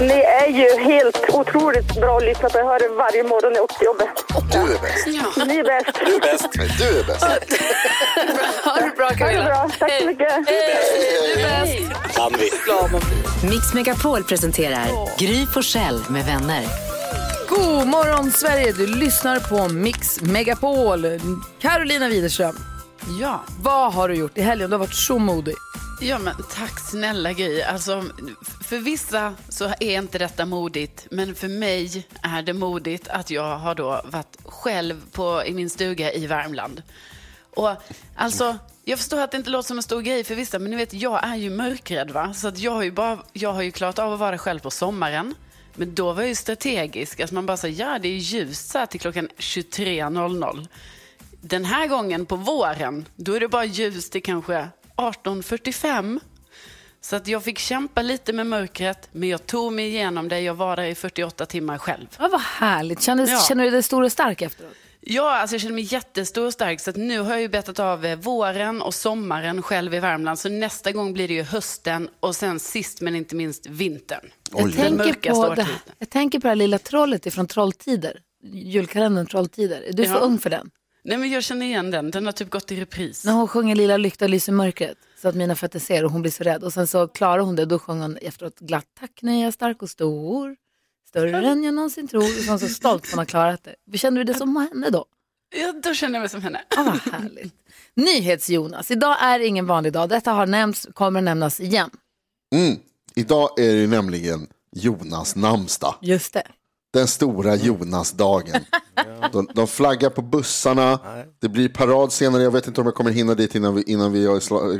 Ni är ju helt otroligt bra att lyssna på. Jag hör det varje morgon när jag åker till jobbet. Du är bäst. Ni är bäst. Du är bäst. Du är bäst. Ha det bra Ha det Camilla. bra. Tack så mycket. Kan vi? Mix Megapol presenterar Gry Forssell med vänner. God morgon Sverige, du lyssnar på Mix Megapol. Carolina Widerström, Ja, vad har du gjort i helgen? Du har varit så modig ja men tack snälla Gry. Alltså, för vissa så är inte detta modigt, men för mig är det modigt att jag har då varit själv på, i min stuga i Värmland. Och alltså, jag förstår att det inte låter som en stor grej för vissa, men ni vet, jag är ju mörkrädd va? Så att jag har ju bara, jag har ju klarat av att vara själv på sommaren. Men då var jag ju strategisk, alltså man bara sa ja det är ljust så här till klockan 23.00. Den här gången på våren, då är det bara ljus till kanske 18.45. Så att jag fick kämpa lite med mörkret, men jag tog mig igenom det. Jag var där i 48 timmar själv. Ja, vad härligt. Känner, Ja. känner du dig stor och stark efteråt? Ja, alltså jag känner mig jättestor och stark. Så att nu har jag ju betat av eh, våren och sommaren själv i Värmland. Så nästa gång blir det ju hösten och sen sist men inte minst vintern. Jag Den tänker, på det, jag tänker på det här lilla trollet ifrån Trolltider. Julkalendern Trolltider. Är du för Ja. ung för den? Nej men jag känner igen den. Den har typ gått i repris. När hon sjunger Lilla lykta lyser mörkret så att mina fötter ser och hon blir så rädd. Och sen så klarar hon det då sjunger hon efteråt glatt tack jag är stark och stor. Större än jag någonsin tror. Och så är hon så stolt för att hon har klarat det. Känner du det som henne då? Ja, då känner jag mig som henne. Ah, vad härligt. NyhetsJonas, idag är ingen vanlig dag. Detta har nämnts, kommer att nämnas igen. Mm. Idag är det nämligen Jonas namnsdag. Just det. Den stora Jonasdagen. De, de flaggar på bussarna. Det blir parad senare. Jag vet inte om jag kommer hinna dit innan vi, innan vi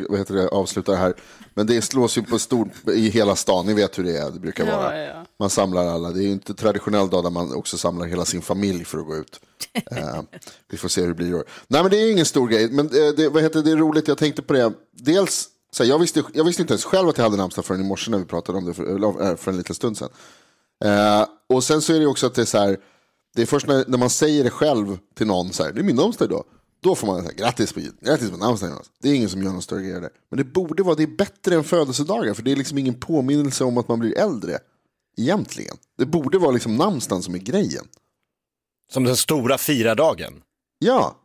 vad heter det, avslutar här. Men det slås ju på stor i hela stan. Ni vet hur det är. Det brukar vara. ja. Man samlar alla. Det är ju inte traditionell dag där man också samlar hela sin familj för att gå ut. Eh, vi får se hur det blir i år. Nej men det är ingen stor grej. Men eh, det, vad heter det, det är roligt. Jag tänkte på det. Dels, så här, jag, visste, jag visste inte ens själv att jag hade namnsdag förrän i morse när vi pratade om det för, eh, för en liten stund sedan. Eh, och sen så är det också att det är så här, det är först när, när man säger det själv till någon, så här, det är min namnsdag idag. Då får man säga grattis på, grattis på namnsdagen. Jonas." Det är ingen som gör någon större grej av det. Men det borde vara, det är bättre än födelsedagar. För det är liksom ingen påminnelse om att man blir äldre. Egentligen. Det borde vara liksom namnsdagen som är grejen. Som den stora firardagen. Ja,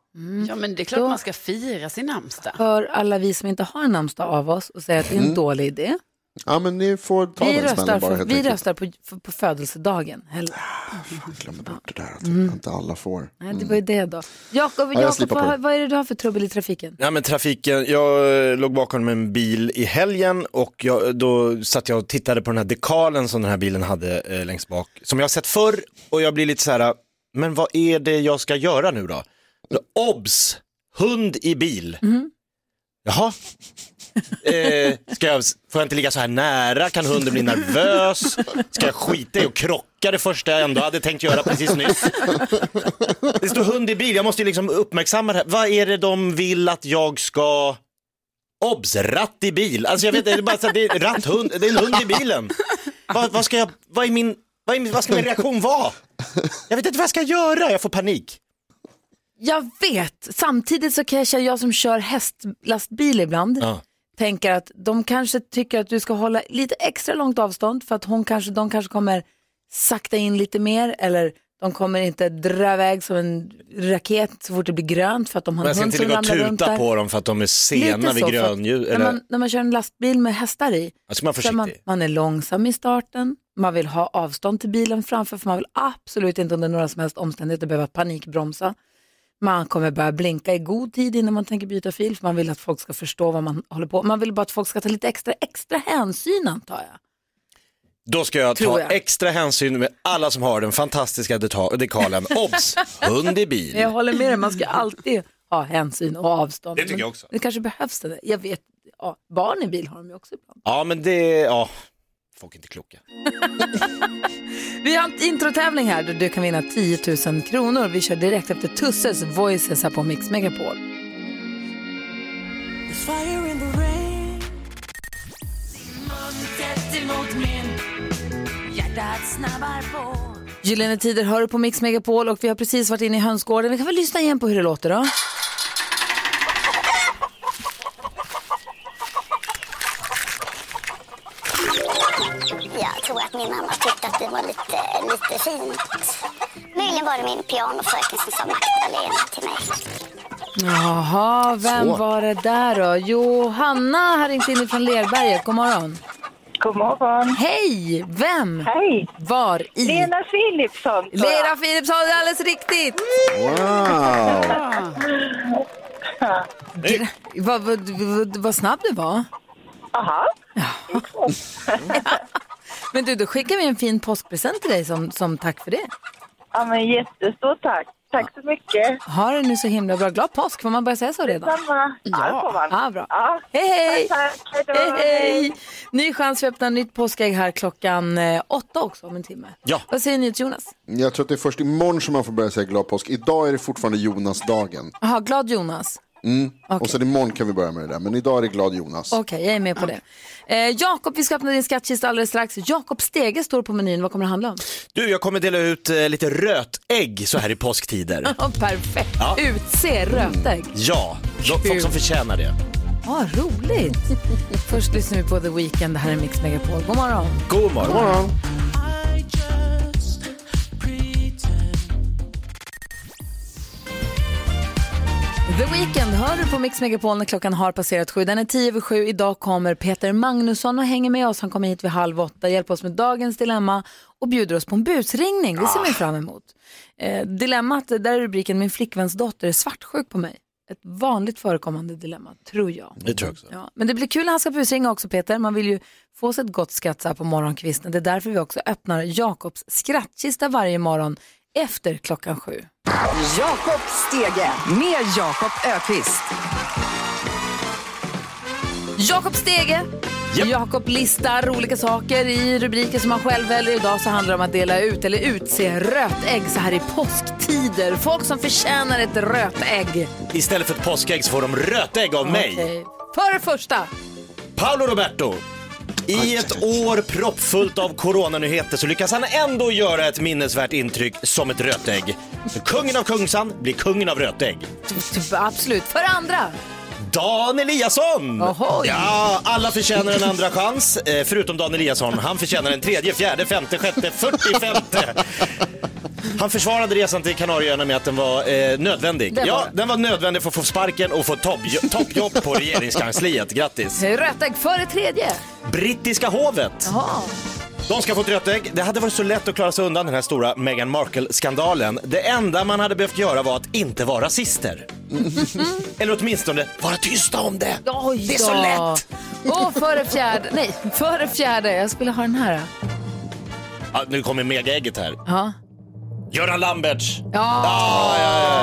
Ja, men det är klart Då- man ska fira sin namnsdag. För alla vi som inte har en namnsdag av oss och säger att det är en dålig idé. Ja men ni får ta Vi den röstar, smällen bara för, vi enkelt. röstar på, på födelsedagen. Hellre. Jag glömde bort det där att Mm. inte alla får. Nej, det var ju det då. Jakob, det. vad, vad är det du har för trubbel i trafiken? Ja, men trafiken, jag eh, låg bakom en bil i helgen och jag, då satt jag och tittade på den här dekalen som den här bilen hade eh, längst bak. Som jag har sett förr och jag blir lite så här, men vad är det jag ska göra nu då? Obs! Hund i bil. Jaha. Eh, ska jag, får jag inte ligga så här nära? Kan hunden bli nervös? Ska jag skita i och krocka det första jag ändå hade tänkt göra precis nyss? Det står hund i bil, jag måste ju liksom uppmärksamma det här. Vad är det de vill att jag ska... Obs! Ratt i bil. Alltså jag vet, det är bara så att det är ratthund, det är en hund i bilen. Vad, vad ska jag, vad är min, vad, är min, vad ska min reaktion vara? Jag vet inte vad jag ska göra, jag får panik. Jag vet, samtidigt så kan jag känna, jag som kör hästlastbil ibland, Ja. Tänker att de kanske tycker att du ska hålla lite extra långt avstånd för att hon kanske, de kanske kommer sakta in lite mer eller de kommer inte dra iväg som en raket så fort det blir grönt för att de har en jag ska hund inte som ligga och ramlar runt tuta där. på dem för att de är sena vid grönljus. När man, när man kör en lastbil med hästar i, ska man är man, man är långsam i starten, man vill ha avstånd till bilen framför för man vill absolut inte under några som helst omständigheter behöva panikbromsa. Man kommer börja blinka i god tid innan man tänker byta fil för man vill att folk ska förstå vad man håller på Man vill bara att folk ska ta lite extra, extra hänsyn antar jag. Då ska jag Tror ta jag. extra hänsyn med alla som har den fantastiska dekalen. Obs! Hund i bil. Jag håller med dig, man ska alltid ha hänsyn och avstånd. Det tycker Men jag också. Det kanske behövs det. där. Jag vet, ja, barn i bil har de ju också ibland. Ja, men det, ja, folk är inte kloka. Vi har en introtävling här där du kan vinna 10 000 kronor. Vi kör direkt efter Tusses Voices här på Mix Megapol. Gyllene Tider hör du på Mix Megapol och vi har precis varit inne i hönsgården. Vi kan väl lyssna igen på hur det låter då? Jag tror att min mamma tyckte att det var lite, lite fint. Möjligen var det min pianofröken som sa Magdalena till mig. Jaha, vem Så. var det där då? Johanna har ringt in från Lerberget. God morgon. God morgon. Hej! Vem? Hej! Var i? Lena Philipsson. Lena Philipsson, det är alldeles riktigt. Wow! Vad vad- vad- vad snabb du var. Aha. Men du, då skickar vi en fin påskpresent till dig som, som tack för det. Ja, men jättestort tack. Tack så mycket. Ha det nu så himla bra. Glad påsk, får man börja säga så redan? Samma. Ja, det får man. Ja, bra. Ja. Hej, hej! Tack, tack. Hej. Hej, hej! Ny chans för att öppna nytt påskägg här klockan eh, åtta också om en timme. Ja. Vad säger ni Jonas? Jag tror att det är först imorgon som man får börja säga glad påsk. Idag är det fortfarande Jonas-dagen. Jaha, glad Jonas. Och sen imorgon kan vi börja med det där. Men idag är det glad Jonas. Okej, jag är med på det. Eh, Jakob, vi ska öppna din skattkista alldeles strax. Jakob Stege står på menyn. Vad kommer det handla om? Du, jag kommer dela ut eh, lite rötägg så här i påsktider. Perfekt. Ja. Utse rötägg. Ja, de, folk som förtjänar det. Ah, roligt. Först lyssnar vi på The Weeknd. Det här är Mix Megapol. God morgon. God morgon. The Weeknd hör du på Mix Megapol när klockan har passerat sju. Den är tio över sju. Idag kommer Peter Magnusson och hänger med oss. Han kommer hit vid halv åtta, hjälper oss med dagens dilemma och bjuder oss på en busringning. Det ser man fram emot. Eh, dilemmat, där är rubriken Min flickväns dotter är svartsjuk på mig. Ett vanligt förekommande dilemma, tror jag. Det tror jag också. Ja, men det blir kul när han ska busringa också Peter. Man vill ju få sig ett gott skratt så här på morgonkvisten. Det är därför vi också öppnar Jakobs skrattkista varje morgon efter klockan sju. Jakob Stege med Jakob Ökvist. Jakob Stege. Jakob listar olika saker i rubriker som han själv väljer. Idag så handlar det om att dela ut eller utse rötägg så här i påsktider. Folk som förtjänar ett rötägg. Istället för ett påskägg så får de rötägg av mig. Okej. För det första. Paolo Roberto. I ett år proppfullt av coronanyheter så lyckas han ändå göra ett minnesvärt intryck som ett rötägg. Kungen av Kungsan blir kungen av rötägg. Absolut. För andra. Dan Eliasson! Ohoj. Ja, alla förtjänar en andra chans, eh, förutom Dan Eliasson. Han förtjänar en tredje, fjärde, femte, sjätte, fyrtiofemte. Han försvarade resan till Kanarieöarna med att den var eh, nödvändig. Det var ja, den. var nödvändig för att få sparken och få toppjo- toppjobb på regeringskansliet. Grattis! Rötägg för det tredje. Brittiska hovet. Jaha. De ska få ett rötägg. Det hade varit så lätt att klara sig undan den här stora Meghan Markle-skandalen. Det enda man hade behövt göra var att inte vara rasister. Eller åtminstone vara tysta om det. Oj Det är så då. lätt. Och för det fjärde. Nej, för det fjärde. Jag skulle ha den här. Ja, nu kommer megaägget här. Ja. Göran Lamberts. Ja. Ja, ja,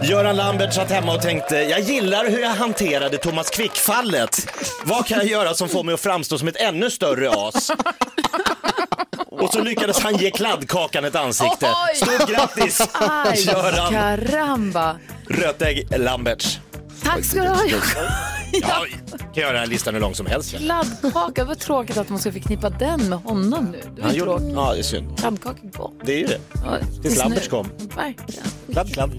ja. Göran Lambert satt hemma och tänkte, jag gillar hur jag hanterade Thomas Quick-fallet. Vad kan jag göra som får mig att framstå som ett ännu större as? Och så lyckades han ge kladdkakan ett ansikte. Stort grattis, Aj, Göran karamba. Rötägg Lamberts. Tack ska du ha. Jakob. Ja, kan göra den här listan hur lång som helst. Kladdkaka, vad tråkigt att man ska förknippa den med honom nu. Det var Han ju gjorde, tråkigt. ja, det är synd. Kladdkaka är gott. Det är ju det. Ja, Tills snö. Lamberts kom. Verkligen. Kladd, kladd.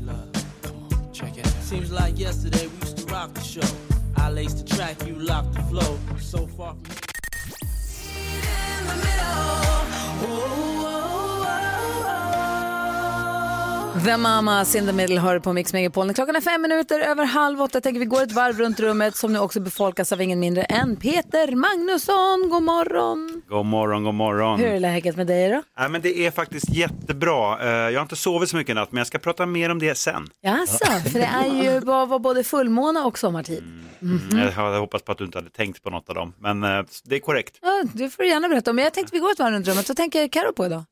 The Mamas in the middle hör på Mix Megapol. Klockan är fem minuter över halv åtta. Tänker vi går ett varv runt rummet som nu också befolkas av ingen mindre än Peter Magnusson. God morgon! God morgon, god morgon. Hur är läget med dig då? Ja, men det är faktiskt jättebra. Eh, Jag har inte sovit så mycket i natt, men jag ska prata mer om det sen. Jaså, för det är ju var, både fullmåne och sommartid. Mhm. Jag hade hoppats på att du inte hade tänkt på något av dem, men eh, det är korrekt. Ja, det får du gärna berätta om. Men jag tänkte vi går ett varv runt rummet. Så tänker Karo på idag.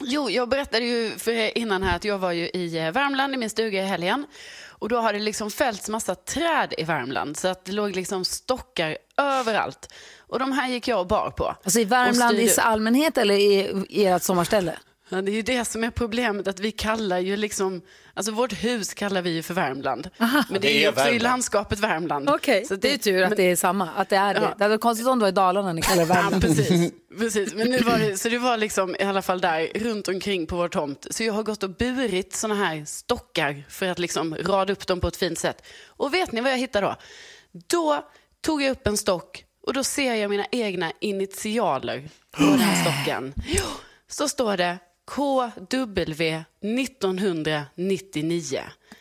Jo, jag berättade ju för er innan här att jag var ju i eh, Värmland i min stuga i helgen. Och då har det liksom fällts massa träd i Värmland så att det låg liksom stockar överallt. Och de här gick jag och bar på. Alltså i Värmland i allmänhet eller i, i ert sommarställe? Ja, det är ju det som är problemet, att vi kallar ju liksom, alltså vårt hus kallar vi ju för Värmland. Men det, Det är ju är också i Värmland. landskapet Värmland. Okej, Så det är ju tur att det är samma, att det är det. Ja. Det hade varit konstigt om det var i Dalarna ni kallar det Värmland. Ja, precis. precis. Men nu var det, så det var liksom i alla fall där runt omkring på vår tomt. Så jag har gått och burit såna här stockar för att liksom rada upp dem på ett fint sätt. Och vet ni vad jag hittade då? Då tog jag upp en stock och då ser jag mina egna initialer på den här stocken. Så står det KW 1999.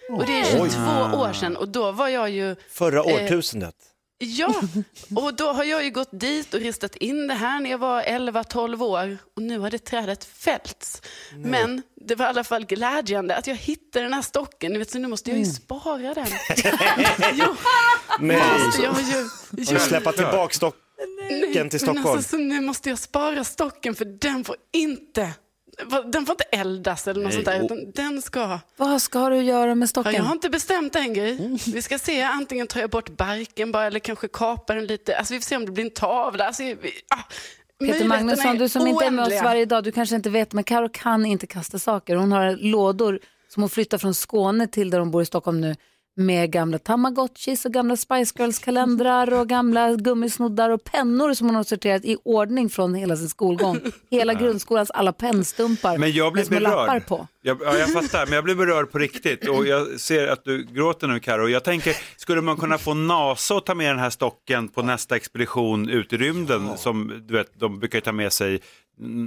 Och det är 22 Oj. år sedan och då var jag ju... Förra eh, årtusendet. Ja, och då har jag ju gått dit och ristat in det här när jag var 11-12 år och nu har det trädet fällts. Men det var i alla fall glädjande att jag hittade den här stocken, Ni vet, så nu måste jag ju spara den. jo, Nej. måste jag ju. Du släppa tillbaka stocken till Men Stockholm? alltså, så nu måste jag spara stocken för den får inte, den får inte eldas eller något Nej. sånt där, Oh. utan den ska Vad ska du göra med Ja, stocken? jag har inte bestämt än Gry. Vi ska se, antingen tar jag bort barken bara eller kanske kapar den lite. Alltså vi får se om det blir en tavla. Alltså, vi, ah, Peter Magnusson, du som inte är med oss oändliga. varje dag, du kanske inte vet, men Karo kan inte kasta saker. Hon har lådor som hon flyttar från Skåne till där hon bor i Stockholm nu med gamla Tamagotchis och gamla Spice Girls-kalendrar och gamla gummisnoddar och pennor som hon har sorterat i ordning från hela sin skolgång. Hela grundskolans alla pennstumpar Men jag blir med små lappar berörd. på. Jag, ja, jag fattar, men jag blir berörd på riktigt och jag ser att du gråter nu Karo. Jag tänker, skulle man kunna få NASA att ta med den här stocken på nästa expedition ut i rymden? Som du vet, de brukar ju ta med sig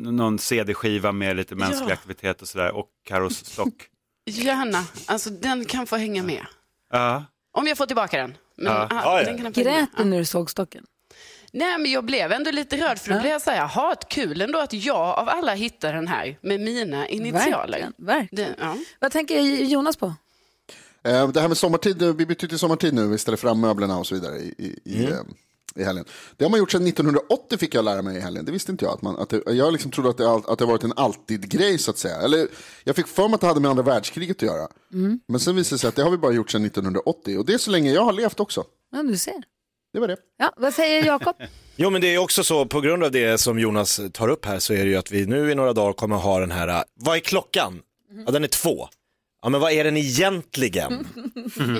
någon CD-skiva med lite mänsklig Ja. aktivitet och sådär och Karos stock. Gärna, alltså den kan få hänga med. Ja. Om jag får tillbaka den. Men, Ja. ah, Ja, ja. den. Grät du när du såg stocken? Nej, men jag blev ändå lite rörd för då blev jag så här, jaha, ett kul ändå att jag av alla hittar den här med mina initialer. Verkligen, verkligen. Det. Vad tänker Jonas på? Eh, Det här med sommartid, eh, vi bytte till sommartid nu, vi ställer fram möblerna och så vidare i, i, i, Mm. I helgen. Det har man gjort sedan 1980 fick jag lära mig i helgen, det visste inte jag. Att man, att det, jag liksom trodde att det, all- att det varit en alltid-grej så att säga. Eller, jag fick för mig att det hade med andra världskriget att göra. Mm. Men sen visade det sig att det har vi bara gjort sedan 1980 och det är så länge jag har levt också. Ja, du ser. Det var det. Ja, vad säger Jakob? Jo men det är också så, på grund av det som Jonas tar upp här så är det ju att vi nu i några dagar kommer ha den här, äh, vad är klockan? Ja den är två. Ja men vad är den egentligen?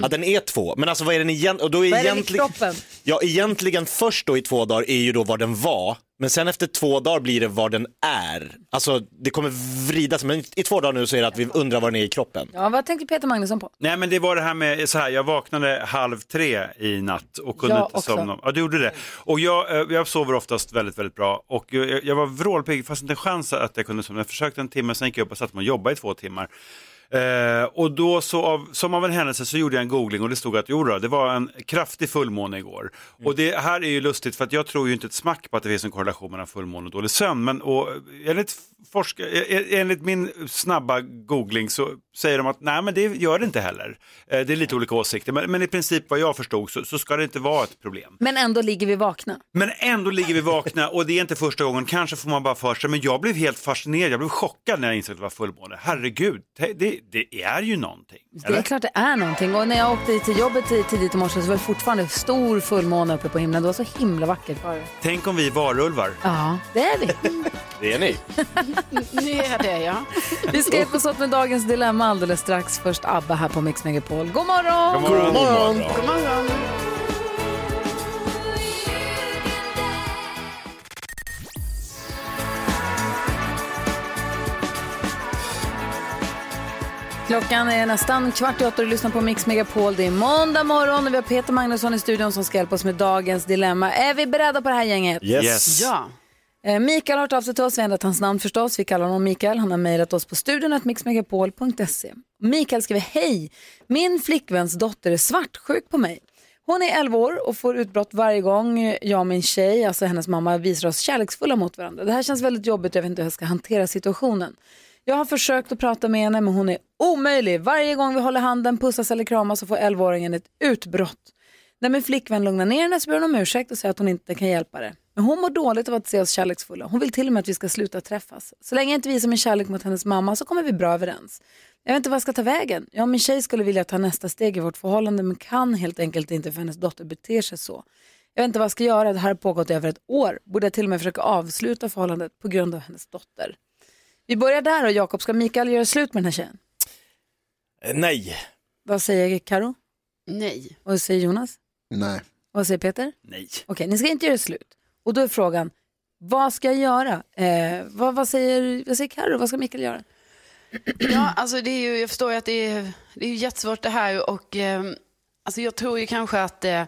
Ja den är två, men alltså vad är den egentligen? Och då är Vad är det i egentligen, kroppen? ja egentligen först då i två dagar är ju då vad den var, men sen efter två dagar blir det vad den är. Alltså det kommer vridas, men i två dagar nu så är det att vi undrar vad den är i kroppen. Ja, vad tänker Peter Magnusson på? Nej men det var det här med så här, jag vaknade halv tre i natt och kunde Jag inte också. somna. Ja du gjorde det. Och jag, eh, jag sover oftast väldigt, väldigt bra och jag, jag var vrålpigg fast inte en chans att jag kunde somna. Jag försökte en timme, sen gick jag upp och satte mig och jobbade i två timmar. Eh, och då så av, som av en händelse så gjorde jag en googling och det stod att jo då, det var en kraftig fullmåne igår. Och det här är ju lustigt för att jag tror ju inte ett smack på att det finns en korrelation mellan fullmåne och dålig sömn. Men och, enligt, forska, eh, enligt min snabba googling så säger de att nej men det gör det inte heller. Eh, det är lite olika åsikter men, men i princip vad jag förstod så, så ska det inte vara ett problem. Men ändå ligger vi vakna. Men ändå ligger vi vakna och det är inte första gången, kanske får man bara för sig, men jag blev helt fascinerad, jag blev chockad när jag insåg att det var fullmåne. Herregud, det, det, det är ju någonting. Det är klart det är någonting. Och när jag åkte till jobbet tid- tidigt i morse så var det fortfarande stor fullmåne uppe på himlen. Det var så himla vackert bara. Tänk om vi är varulvar. Ja, det är vi. Det är ni. Ni är det ja. Vi ska hjälpas åt med dagens dilemma alldeles strax. Först ABBA här på Mix Megapol. God morgon! God morgon. God morgon. God morgon. Klockan är nästan kvart i åtta och du lyssnar på Mix Megapol. Det är måndag morgon och vi har Peter Magnusson i studion som ska hjälpa oss med dagens dilemma. Är vi beredda på det här gänget? Yes. Ja. Eh, Mikael har hört av sig till oss, vi har ändrat hans namn förstås. Vi kallar honom Mikael. Han har mejlat oss på studion Mikael skriver, hej, min flickväns dotter är svartsjuk på mig. Hon är 11 år och får utbrott varje gång jag och min tjej, alltså hennes mamma, visar oss kärleksfulla mot varandra. Det här känns väldigt jobbigt jag vet inte hur jag ska hantera situationen. Jag har försökt att prata med henne men hon är omöjlig. Varje gång vi håller handen, pussas eller kramas så får 11-åringen ett utbrott. När min flickvän lugnar ner henne så ber hon om ursäkt och säger att hon inte kan hjälpa det. Men hon mår dåligt av att se oss kärleksfulla. Hon vill till och med att vi ska sluta träffas. Så länge jag inte visar min kärlek mot hennes mamma så kommer vi bra överens. Jag vet inte vad jag ska ta vägen. Jag och min tjej skulle vilja ta nästa steg i vårt förhållande men kan helt enkelt inte för hennes dotter beter sig så. Jag vet inte vad jag ska göra. Det här har pågått i över ett år. Borde jag till och med försöka avsluta förhållandet på grund av hennes dotter. Vi börjar där och Jakob, ska Mikael göra slut med den här tjejen? Eh, Nej. Vad säger Karo? Nej. Och vad säger Jonas? Nej. Och vad säger Peter? Nej. Okej, ni ska inte göra slut. Och då är frågan, vad ska jag göra? Eh, vad, vad säger, vad säger Karo? Vad ska Mikael göra? Ja, alltså det är ju, jag förstår ju att det är, det är jättesvårt det här och eh, alltså jag tror ju kanske att eh,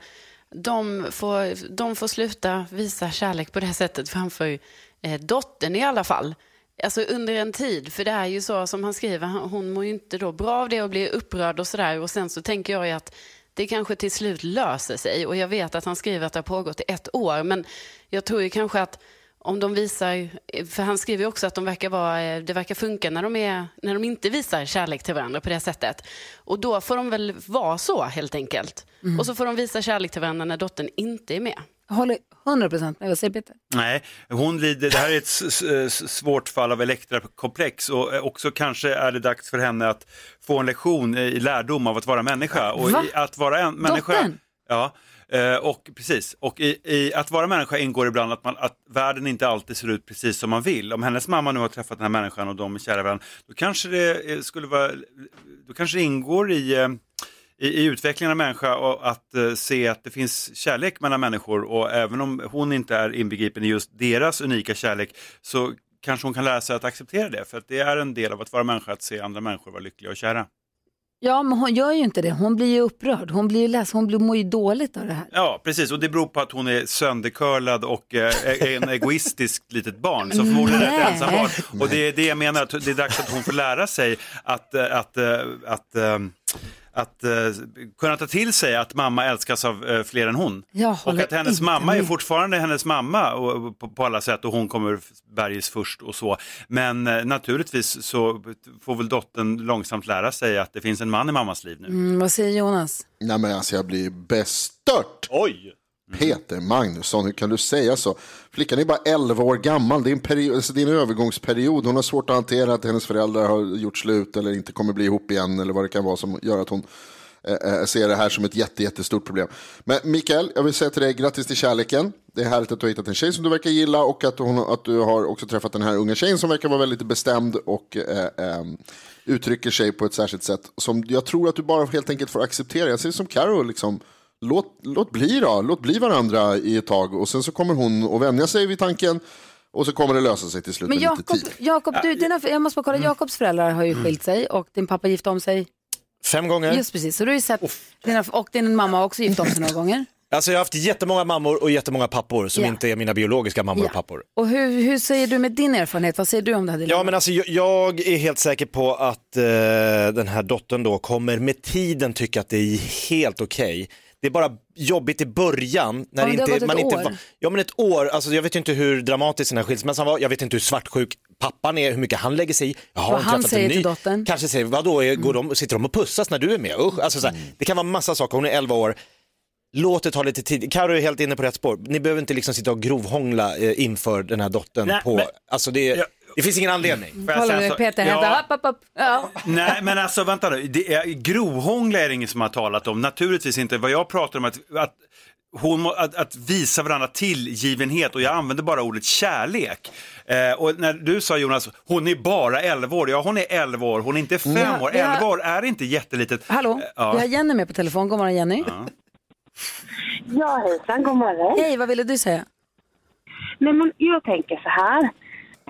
de, får, de får sluta visa kärlek på det här sättet framför eh, dottern i alla fall. Alltså under en tid, för det är ju så som han skriver, hon mår ju inte då bra av det och blir upprörd och sådär och sen så tänker jag ju att det kanske till slut löser sig och jag vet att han skriver att det har pågått i ett år men jag tror ju kanske att om de visar, för han skriver också att de verkar vara, det verkar funka när de, är, när de inte visar kärlek till varandra på det sättet. Och då får de väl vara så helt enkelt. Mm. Och så får de visa kärlek till varandra när dottern inte är med. Håller 100 procent med. Vad säger Peter? Nej, hon lider, det här är ett svårt fall av Elektra-komplex och eh, också kanske är det dags för henne att få en lektion i lärdom av att vara människa. Och Va? i att vara en människa, Dottern? Ja, eh, och precis. Och i, i att vara människa ingår ibland att, man, att världen inte alltid ser ut precis som man vill. Om hennes mamma nu har träffat den här människan och de är kära varandra, då kanske det eh, skulle vara, då kanske det ingår i i, i utvecklingen av människa och att eh, se att det finns kärlek mellan människor och även om hon inte är inbegripen i just deras unika kärlek så kanske hon kan lära sig att acceptera det för att det är en del av att vara människa att se andra människor vara lyckliga och kära. Ja, men hon gör ju inte det. Hon blir ju upprörd. Hon blir ju less. Hon blir, mår ju dåligt av det här. Ja, precis och det beror på att hon är söndercurlad och eh, är en egoistisk litet barn som förmodligen är Nej. ett ensam barn. Och det är det jag menar, att det är dags att hon får lära sig att, eh, att, eh, att, eh, att, eh, kunna ta till sig att mamma älskas av eh, fler än hon. Och att hennes mamma är med. fortfarande hennes mamma och, på, på alla sätt och hon kommer bergis först och så. Men eh, naturligtvis så får väl dottern långsamt lära sig att det finns en man i mammas liv nu. Mm, vad säger Jonas? Nej men alltså jag blir bestört. Oj! Mm. Peter Magnusson, hur kan du säga så? Flickan är bara 11 år gammal, det är, en period, alltså det är en övergångsperiod. Hon har svårt att hantera att hennes föräldrar har gjort slut eller inte kommer bli ihop igen eller vad det kan vara som gör att hon eh, eh, ser det här som ett jätte, jättestort problem. Men Mikael, jag vill säga till dig grattis till kärleken. Det är härligt att du har hittat en tjej som du verkar gilla och att, hon, att du har också träffat den här unga tjejen som verkar vara väldigt bestämd och eh, eh, uttrycker sig på ett särskilt sätt som jag tror att du bara helt enkelt får acceptera. Jag ser det som Carro, liksom, låt, låt bli då, låt bli varandra i ett tag och sen så kommer hon att vänja sig vid tanken och så kommer det lösa sig till slut Men med lite tid. Jakob du, dina, jag måste bara kolla. Jakobs föräldrar har ju skilt sig och din pappa gifte om sig. Fem gånger. Just precis, så du har ju sett, dina, och din mamma har också gift om sig några gånger. Alltså jag har haft jättemånga mammor och jättemånga pappor som Ja. inte är mina biologiska mammor Ja. och pappor. Och hur, hur säger du med din erfarenhet? Vad säger du om det här dilemmat? Ja men alltså jag, jag är helt säker på att eh, den här dottern då kommer med tiden tycka att det är helt okej. Det är bara jobbigt i början. När Ja, det har inte, gått man ett inte, Ja men ett år, alltså jag vet ju inte hur dramatisk den här skilsmässan var, jag vet inte hur svartsjuk pappan är, hur mycket han lägger sig i. Vad han säger till dottern. Kanske säger, vadå, är- går de, sitter de och pussas när du är med? Usch, alltså så här, det kan vara massa saker, hon är 11 år. Låt det ta lite tid. Karo är helt inne på rätt spår. Ni behöver inte liksom sitta och grovhångla eh, inför den här dottern. Nej, på, men- alltså det, det finns ingen anledning. Får jag Kolla säga nu, så- Peter Ja. hämtar, upp, upp, upp. Ja. Nej, men alltså vänta nu. Det är, grovhångla är det ingen som har talat om. Naturligtvis inte. Vad jag pratar om är att, att, hon, må- att, att visa varandra tillgivenhet och jag använder bara ordet kärlek. Eh, och när du sa Jonas, hon är bara 11 år. Ja, hon är 11 år. Hon är inte 5 Ja, år. vi har- 11 år är inte jättelitet. Hallå, Eh, ja. vi har Jenny med på telefon. God morgon Jenny. Ja, hejsan, god morgon. Hej, vad ville du säga? Nej, men jag tänker så här.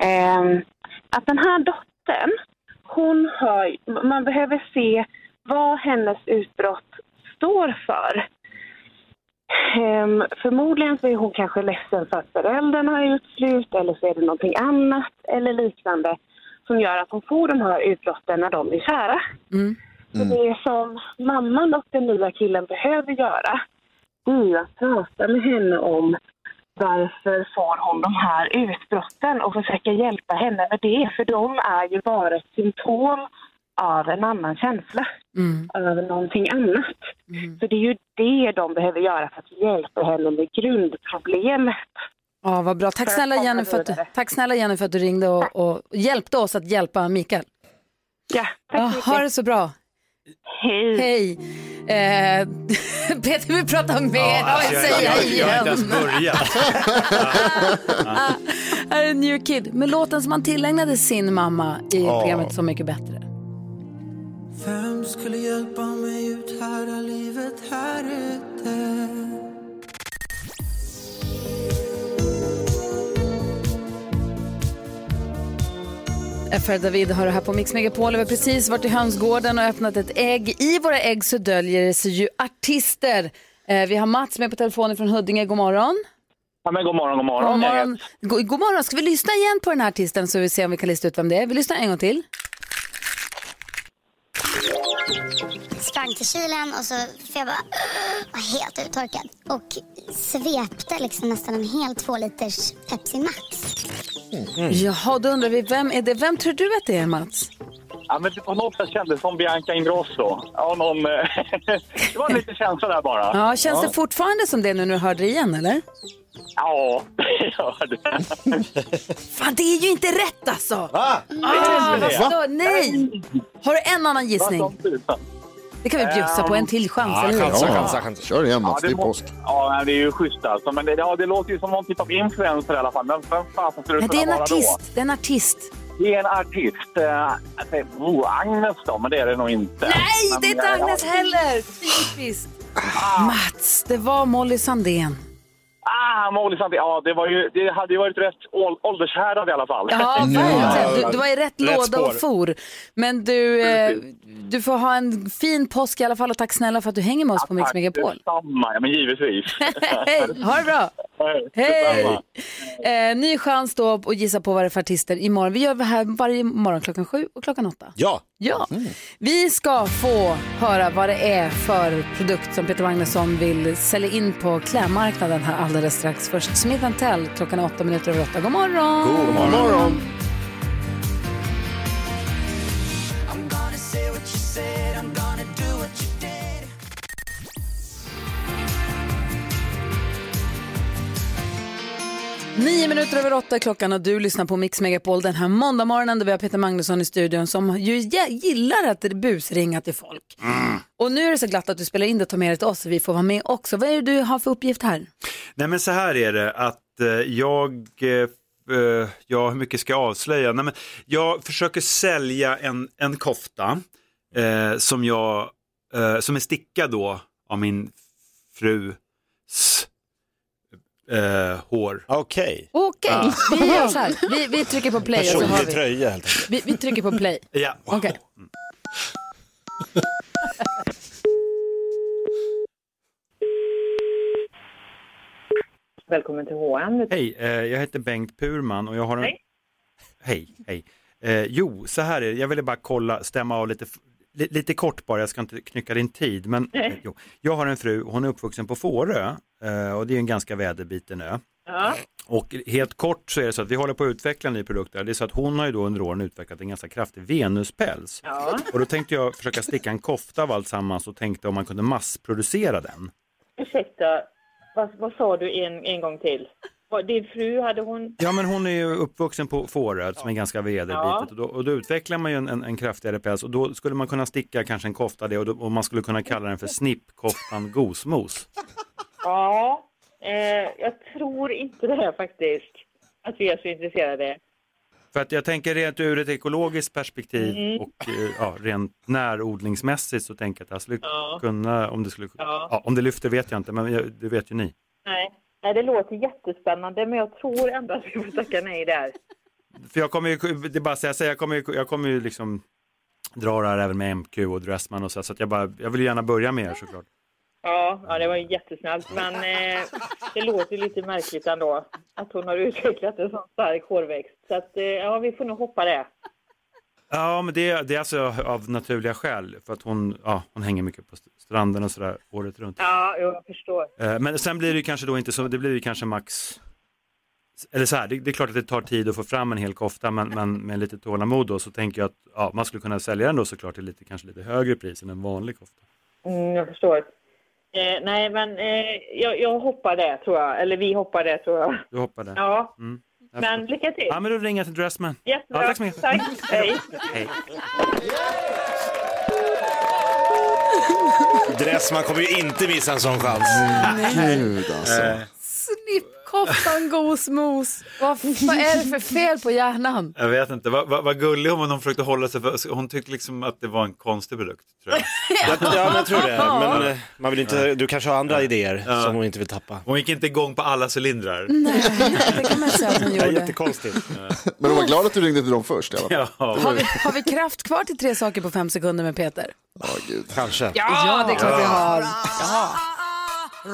Ehm, att den här dottern, hon har, man behöver se vad hennes utbrott står för. Ehm, förmodligen så är hon kanske ledsen för att föräldrarna har gjort slut eller så är det någonting annat eller liknande som gör att hon får de här utbrotten när de är kära. Så det som mamman och den nya killen behöver göra det är att prata med henne om varför får hon de här utbrotten och försöka hjälpa henne med det. För de är ju bara ett symptom av en annan känsla, av någonting annat. Så det är ju det de behöver göra för att hjälpa henne med grundproblemet. Ja, vad bra. Tack snälla, Jenny för att, vidare. tack snälla Jenny för att du ringde och, och hjälpte oss att hjälpa Mikael. Ja, tack ja, mycket. Ha det så bra. Hej. Hej. Eh, Peter vill prata mer. Ja, alltså, jag- säga jag- jag har inte igen. ens börjat. Här är New Kid med låten som han tillägnade sin mamma i Ja. programmet Så mycket bättre. Vem skulle hjälpa mig ut här där livet här ute? FR David har det här på Mix Megapol. Vi har precis varit i hönsgården och öppnat ett ägg. I våra ägg så döljer sig ju artister. Eh, vi har Mats med på telefonen från Huddinge. God morgon. Ja, men god morgon, god morgon. God morgon. God, god morgon. Ska vi lyssna igen på den här artisten så vi ser om vi kan lista ut vem det är? Vi lyssnar en gång till. Sprang till kylen och så för jag bara var helt uttorkad. Och svepte liksom nästan en hel två liters Pepsi Max. Jaha, då undrar vi, vem är det? Vem tror du att det är, Mats? Ja, men på något sätt kändes det som Bianca Ingrosso. Ja, någon, eh, det var lite känsla där bara. Ja, känns det fortfarande som det nu när du hörde det igen, eller? Ja, gör det. Fan, det är ju inte rätt alltså! Va? Ah, vad stör- nej! Har du en annan gissning? Det kan vi bjussa på, en till chans, Ja, eller hur? chansa, chansa, chansa. Kör igen Mats, Ja, det är påsk. Ja, det är ju schysst alltså. Men det, ja, det låter ju som någon typ av influencer i alla fall. Men vem fasen skulle det Nej, det är kunna en vara då? artist. Det är en artist. Det är en artist. Eh, jag säger, oh, Agnes då, men det är det nog inte. Nej, Men, det är inte Agnes heller! Typiskt. Mats, det var Molly Sandén. Ah, Molly Sandén. Ja, det, var ju, det hade ju varit rätt ål- åldershärdad i alla fall. Ja, verkligen. Du, du var i rätt, Rätt låda och spår. for. Men du, eh, du får ha en fin påsk i alla fall och tack snälla för att du hänger med oss på Mix Tack Megapol. detsamma. Ja, men givetvis. Hej, ha det bra! Hej! Hej! Eh, ny chans då att gissa på vad det är för artister imorgon. Vi gör det här varje morgon klockan sju och klockan åtta. Ja. Ja, vi ska få höra vad det är för produkt som Peter Magnusson vill sälja in på klädmarknaden här alldeles strax. Först Smith Tell klockan är åtta minuter över åtta. God morgon! God morgon. I'm Nio minuter över åtta klockan och du lyssnar på Mix Megapol den här måndagmorgonen där vi har Peter Magnusson i studion som ju gillar att busringa till folk. Och nu är det så glatt att du spelar in det och tar med det till oss så vi får vara med också. Vad är det du har för uppgift här? Nej men så här är det att eh, jag, eh, eh, ja hur mycket ska jag avslöja? Nej, men jag försöker sälja en, en kofta eh, som, jag, eh, som är stickad då av min frus eh, hår. Okej. Okej, vi gör så här. Vi, vi trycker på play och så har Personlig vi. tröja helt enkelt. Vi, vi trycker på play. Ja. Okej. Välkommen till H&M. Hej, eh, jag heter Bengt Purman och jag har en... Hej. Hej, hej. Eh, jo, så här är det, jag ville bara kolla, stämma av lite, li, lite kort bara, jag ska inte knycka din tid, men eh, jo, jag har en fru, hon är uppvuxen på Fårö eh, och det är en ganska väderbiten ö. Ja. Och helt kort så är det så att vi håller på att utveckla en ny produkt. Det är så att hon har ju då under åren utvecklat en ganska kraftig venuspäls. Ja. Och då tänkte jag försöka sticka en kofta av alltsammans och tänkte om man kunde massproducera den. Ursäkta, vad, vad sa du en, en gång till? Din fru, hade hon... Ja men hon är ju uppvuxen på Fårö som är ganska väderbitet Ja. och, då, och då utvecklar man ju en, en, en kraftigare päls och då skulle man kunna sticka kanske en kofta det och, då, och man skulle kunna kalla den för snippkoftan gosmos. Ja, eh, jag tror inte det här faktiskt. Att vi är så intresserade. För att jag tänker rent ur ett ekologiskt perspektiv Mm. och eh, ja, rent närodlingsmässigt så tänker jag att jag skulle Ja. kunna, om det skulle, Ja. ja, om det lyfter vet jag inte men det vet ju ni. Nej. Nej, det låter jättespännande men jag tror ändå att vi får tacka nej där. För jag kommer ju, det är bara jag säger, jag kommer ju, jag kommer ju liksom dra det här även med MQ och Dressman och så, så att jag bara, jag vill gärna börja med er såklart. Ja, ja, det var ju jättesnällt. Men eh, det låter lite märkligt ändå att hon har utvecklat en sån stark hårväxt. Så att, eh, ja, vi får nog hoppa det. Ja, men det, det är alltså av naturliga skäl för att hon, ja, hon hänger mycket på stranden och sådär året runt. Ja, jo, jag förstår. Eh, Men sen blir det ju kanske då inte så, det blir ju kanske max, eller så här, det, det är klart att det tar tid att få fram en hel kofta men, men med lite tålamod då så tänker jag att ja, man skulle kunna sälja den då såklart till lite, kanske lite högre pris än en vanlig kofta. Mm, jag förstår. Eh, nej, men eh, jag, jag hoppar det tror jag. Eller vi hoppar det tror jag. Du hoppar där. Ja, Mm. Men lycka till. Ja, men då ringer jag till Dressman. Jättebra. Ja, tack så mycket. Tack. Hej. Hej. Dressman kommer ju inte missa en sån chans. Gud alltså. Eh, Snippkoftan gosmos. Vad, vad är det för fel på hjärnan? Jag vet inte, vad, vad, vad gullig hon var hon försökte hålla sig för, hon tyckte liksom att det var en konstig produkt. Tror jag. Ja, ja men jag tror det. Men eh, man vill inte, du kanske har andra idéer som hon inte vill tappa. Hon gick inte igång på alla cylindrar. Nej, det kan man säga att hon Ja, gjorde. jättekonstigt. Men de var glad att du ringde till dem först i alla fall. Ja, Har vi, har vi kraft kvar till tre saker på fem sekunder med Peter? Ja, gud. Kanske. Ja, det är klart vi har. Ja. Du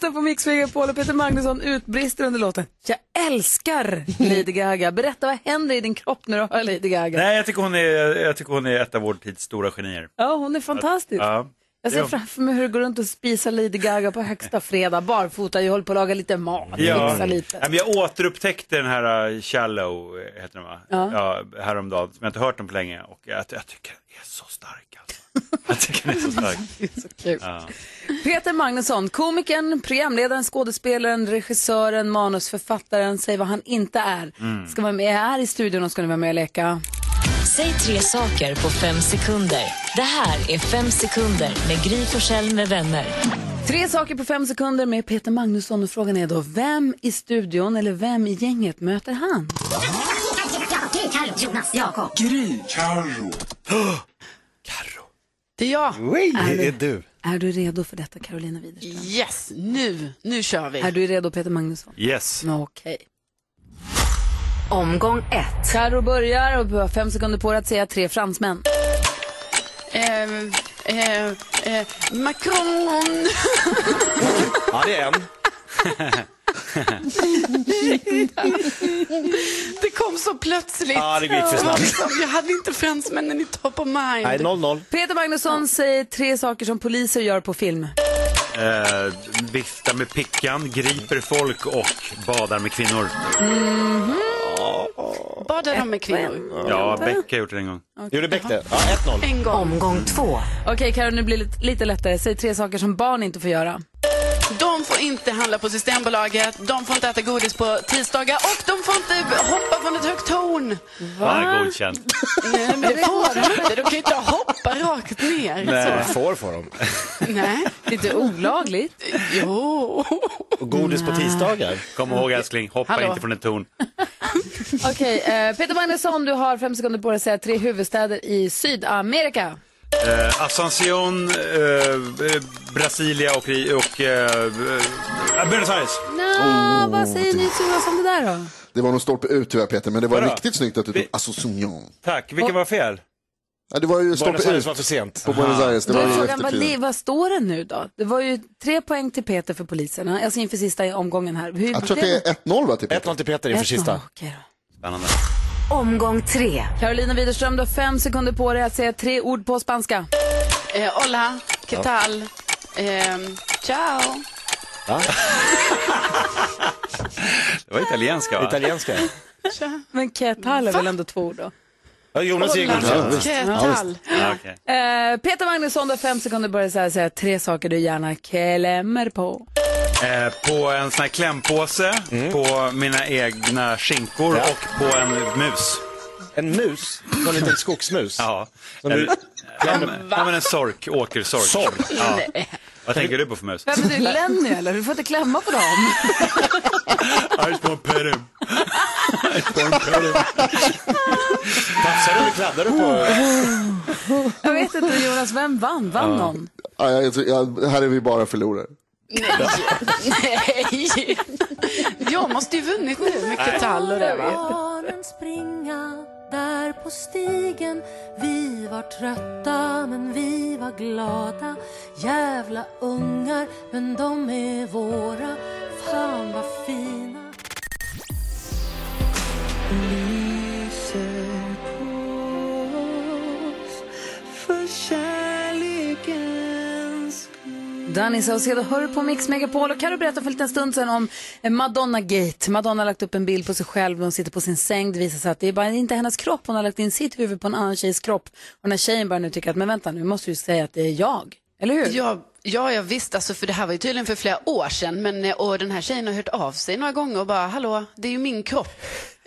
lyssnar på Mix Megapol och Peter Magnusson utbrister under låten. Jag älskar Lady Gaga. Berätta vad händer i din kropp när du hör Lady Gaga? Nej, jag tycker, hon är, jag tycker hon är ett av vår tids stora genier. Ja, hon är fantastisk. Ja. Jag ser framför mig hur du går runt och spisar Lady Gaga på högsta fredag, barfota, jag håller på att laga lite mat, Ja. lite. Ja, men jag återupptäckte den här uh, Shallow, eh, heter den va? Ja. Ja, häromdagen, som jag inte hört den på länge. Och jag, jag tycker den är så stark alltså. Jag tycker den är så stark. Kul. Ja. Peter Magnusson, komikern, programledaren, skådespelaren, regissören, manusförfattaren, säg vad han inte är. Mm. Ska vara med här i studion och ska ni vara med och leka. Säg tre saker på fem sekunder. Det här är Fem sekunder med Gry Forssell med vänner. Tre saker på fem sekunder med Peter Magnusson och frågan är då, vem i studion eller vem i gänget möter han? Är Carro, Jonas, Jakob. Gry. Carro. Det är jag. Det är du. Är du redo för detta Carolina Widerström? Yes, nu, nu kör vi. Är du redo Peter Magnusson? Yes. Okej. Omgång ett. Carro börjar och du har fem sekunder på dig att säga tre fransmän. Eh, eh, eh, Macron. Ja, det är en. Det kom så plötsligt. Ja, det gick för snabbt. Jag hade inte fransmännen i top of mind. Nej, 0-0. Peter Magnusson säger tre saker som poliser gör på film. Eh, viftar med pickan, griper folk och badar med kvinnor. Badar de med kvinnor? Ja, Beck har gjort det en gång. Gjorde Beck det? Ja, 1-0. En gång. Omgång två. Okej Carro, nu blir det lite lättare. Säg tre saker som barn inte får göra. De får inte handla på Systembolaget, de får inte äta godis på tisdagar och de får inte hoppa från ett högt torn. Ja, godkänt. Nej, men det får de inte. De kan ju inte hoppa rakt ner. Nej, Så. får får de. Nej. Det är inte olagligt. Jo. Och godis på tisdagar. Kom ihåg älskling, hoppa Hallå. inte från ett torn. Okej, eh, Peter Magnusson, du har fem sekunder på dig att säga tre huvudstäder i Sydamerika. Eh, Asunción, eh, eh, Brasilia och, och eh, eh, Buenos Aires. Nå, vad säger ni Jonas om det där då? Det var nog stolpe ut tyvärr Peter, men det var Vadå? riktigt snyggt att du tog Asunción. Tack, vilka var fel? Ja, det var ju Buenos stolpe Aires ut var för sent. på Buenos Aires. Det Då var är ju frågan, vad, li- eftertid. vad står det nu då? Det var ju tre poäng till Peter för poliserna, alltså inför sista omgången här. Hur Jag tror att det är 1-0 va till Peter? 1-0 till Peter inför sista. okej då. Spännande. Omgång tre. Carolina Widerström, du har fem sekunder på dig att säga tre ord på spanska. Eh, hola, ¿qué tal? Eh, ciao. Ja, Det var italienska va? italienska. Men ketal är väl ändå två ord då? Ja, Jonas är Hola, godkänd. ¿qué tal? Ja. Eh, Peter Magnusson, du har fem sekunder på dig att säga, säga tre saker du gärna klämmer på. Eh, på en sån här klämpåse, på mina egna skinkor Ja. och på en mus. En mus? En liten skogsmus? Ja. Som En, du- ja, men, ja, men en sork, åkersork. Sork? Ja. Vad tänker du på för mus? Vem är du, Lenny eller? Du får inte klämma på dem. I just want to pet him. Tafsar du eller kladdar du på? Jag vet inte Jonas, vem vann? Vann någon? Ja, jag, jag, här är vi bara förlorare. Nej. Jag måste ju vunnit nu med Ketall och det va? Barnen springa där på stigen Vi var trötta men vi var glada Jävla ungar men de är våra Fan vad fina Danny Saucedo hör på Mix Megapol och Karo berättade för en liten stund sedan om eh, Madonna Gate. Madonna har lagt upp en bild på sig själv när hon sitter på sin säng. Det visar sig att det är bara inte hennes kropp, hon har lagt in sitt huvud på en annan tjejs kropp. Och den här tjejen börjar nu tycka att men vänta nu måste du säga att det är jag, eller hur? Ja, ja, jag visste, alltså, för det här var ju tydligen för flera år sedan. Men, eh, och den här tjejen har hört av sig några gånger och bara, hallå, det är ju min kropp.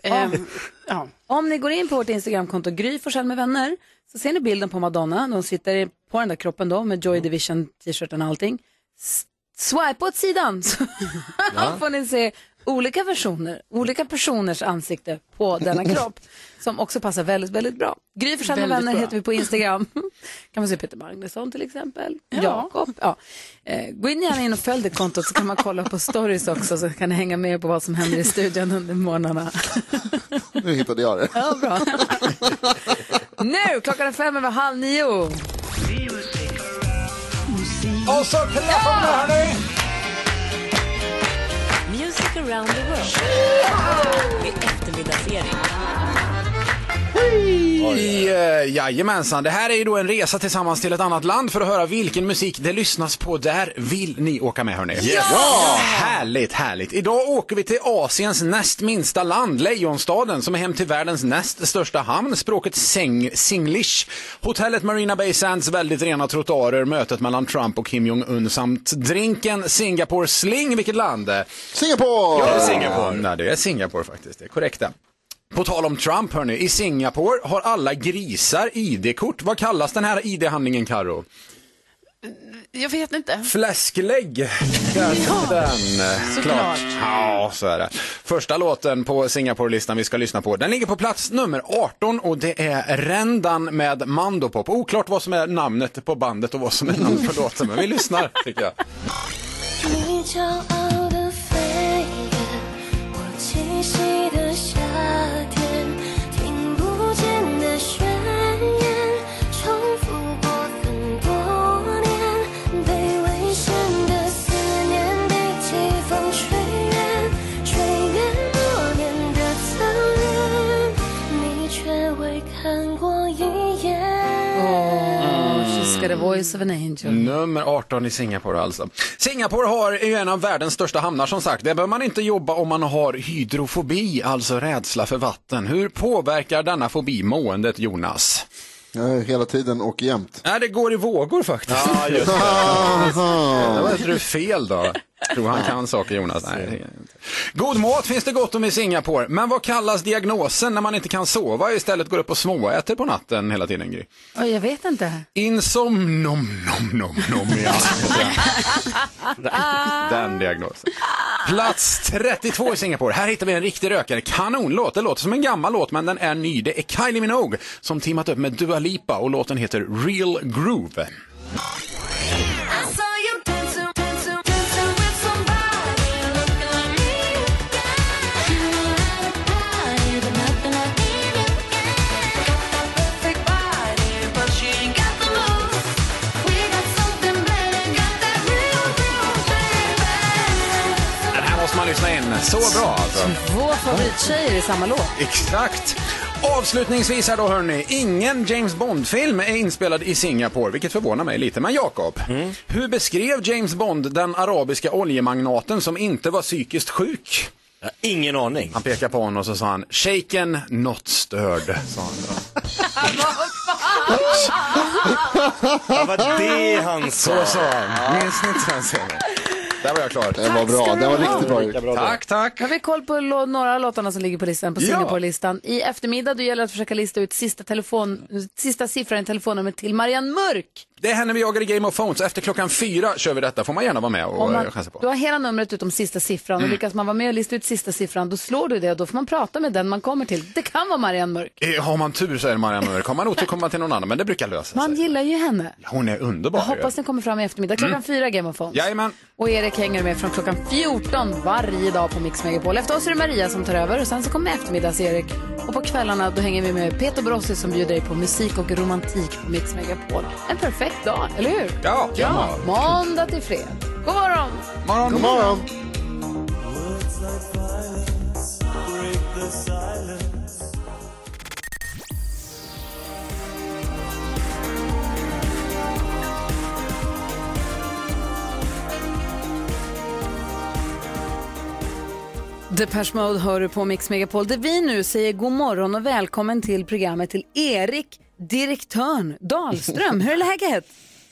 Ehm, ja. Om ni går in på vårt Instagramkonto Gry med vänner så ser ni bilden på Madonna. De sitter på den där kroppen då med Joy Division t-shirten och allting. S- Swipe åt sidan så får ni se olika versioner, olika personers ansikte på denna kropp som också passar väldigt, väldigt bra. Gry Forssell med vänner bra. heter vi på Instagram. kan man se Peter Magnusson till exempel. Ja. Jakob. Ja. Eh, gå in gärna in och följ det kontot så kan man kolla på stories också så kan ni hänga med på vad som händer i studion under morgnarna. Nu hittade jag det. Ja, bra. Nu, klockan är fem över halv nio. Och så klappar vi hörni! Music around the world. Jajamensan, det här är ju då en resa tillsammans till ett annat land för att höra vilken musik det lyssnas på där. Vill ni åka med hörni? Yes. Ja! Härligt, härligt. Idag åker vi till Asiens näst minsta land, Lejonstaden, som är hem till världens näst största hamn, språket sing singlish. Hotellet Marina Bay Sands väldigt rena trottoarer, mötet mellan Trump och Kim Jong-Un samt drinken Singapore Sling. Vilket land? Singapore! Ja, Singapore. Nej, det är Singapore faktiskt, det är korrekt. På tal om Trump hörni, i Singapore har alla grisar ID-kort. Vad kallas den här ID-handlingen Karo? Jag vet inte. Fläsklägg. Där fick den. Såklart. Ja, så är det. Första låten på Singapore-listan vi ska lyssna på, den ligger på plats nummer 18 och det är Rendan med Mandopop. Oklart vad som är namnet på bandet och vad som är namnet på låten, men vi lyssnar tycker jag. Got a voice of an angel. Nummer 18 i Singapore alltså. Singapore har ju en av världens största hamnar som sagt. Där bör man inte jobba om man har hydrofobi, alltså rädsla för vatten. Hur påverkar denna fobi måendet, Jonas? hela tiden och jämt. Nej, det går i vågor faktiskt. Ja, just det. det var inte du fel då. Tror han kan saker, Jonas. Nej. God mat finns det gott om i Singapore, men vad kallas diagnosen när man inte kan sova och istället går upp och småäter på natten hela tiden, Gry? Oh, jag vet inte. Insomnomnomnomia. Den diagnosen. Plats 32 i Singapore. Här hittar vi en riktig rökare. Kanonlåt. Det låter som en gammal låt, men den är ny. Det är Kylie Minogue som teamat upp med Dua Lipa och låten heter Real Groove. Så bra alltså. Två favorittjejer i samma låt. Exakt. Avslutningsvis här då hörni, ingen James Bond-film är inspelad i Singapore, vilket förvånar mig lite. Men Jakob, hur beskrev James Bond den arabiska oljemagnaten som inte var psykiskt sjuk? Ingen aning. Han pekade på honom och så sa han, shaken not stirred, sa han då. Ja, vad det han sa. Så sa han. Minns ni inte scenen? Där var jag klar. Den var bra, den var riktigt bra. Tack, tack. Har vi koll på lå- några av låtarna som ligger på listan, på Ja. Singapore-listan. I eftermiddag då gäller det att försöka lista ut sista, telefon, sista siffran i telefonnumret till Marianne Mörk. Det händer vi jagar i Game of Phones. Efter klockan fyra kör vi detta. Får man gärna vara med och Om eh, man, chansa på. du har hela numret utom sista siffran Mm. och lyckas man vara med och lista ut sista siffran då slår du det och då får man prata med den man kommer till. Det kan vara Marianne Mörk. Eh, Har man tur så är det Marianne Mörk. Har man otur kommer man till någon annan, men det brukar lösa Man sig. gillar ju henne. Hon är underbar. Jag hoppas den kommer fram i eftermiddag. Klockan Mm. fyra Game of Phones. Jajamän. Och Erik hänger med från klockan 14 varje dag på Mix Megapol. Efter oss är det Maria som tar över och sen så kommer eftermiddags-Erik. Och på kvällarna då hänger vi med Peter Brossi som bjuder dig på musik och romantik på Mix Megapol. En perfekt dag, eller hur? Ja. Ja, måndag till fredag. God morgon! morgon. God morgon. Depeche Mode hör du på Mix Megapol där vi nu säger god morgon och välkommen till programmet till Erik, direktören Dahlström. Hur är läget?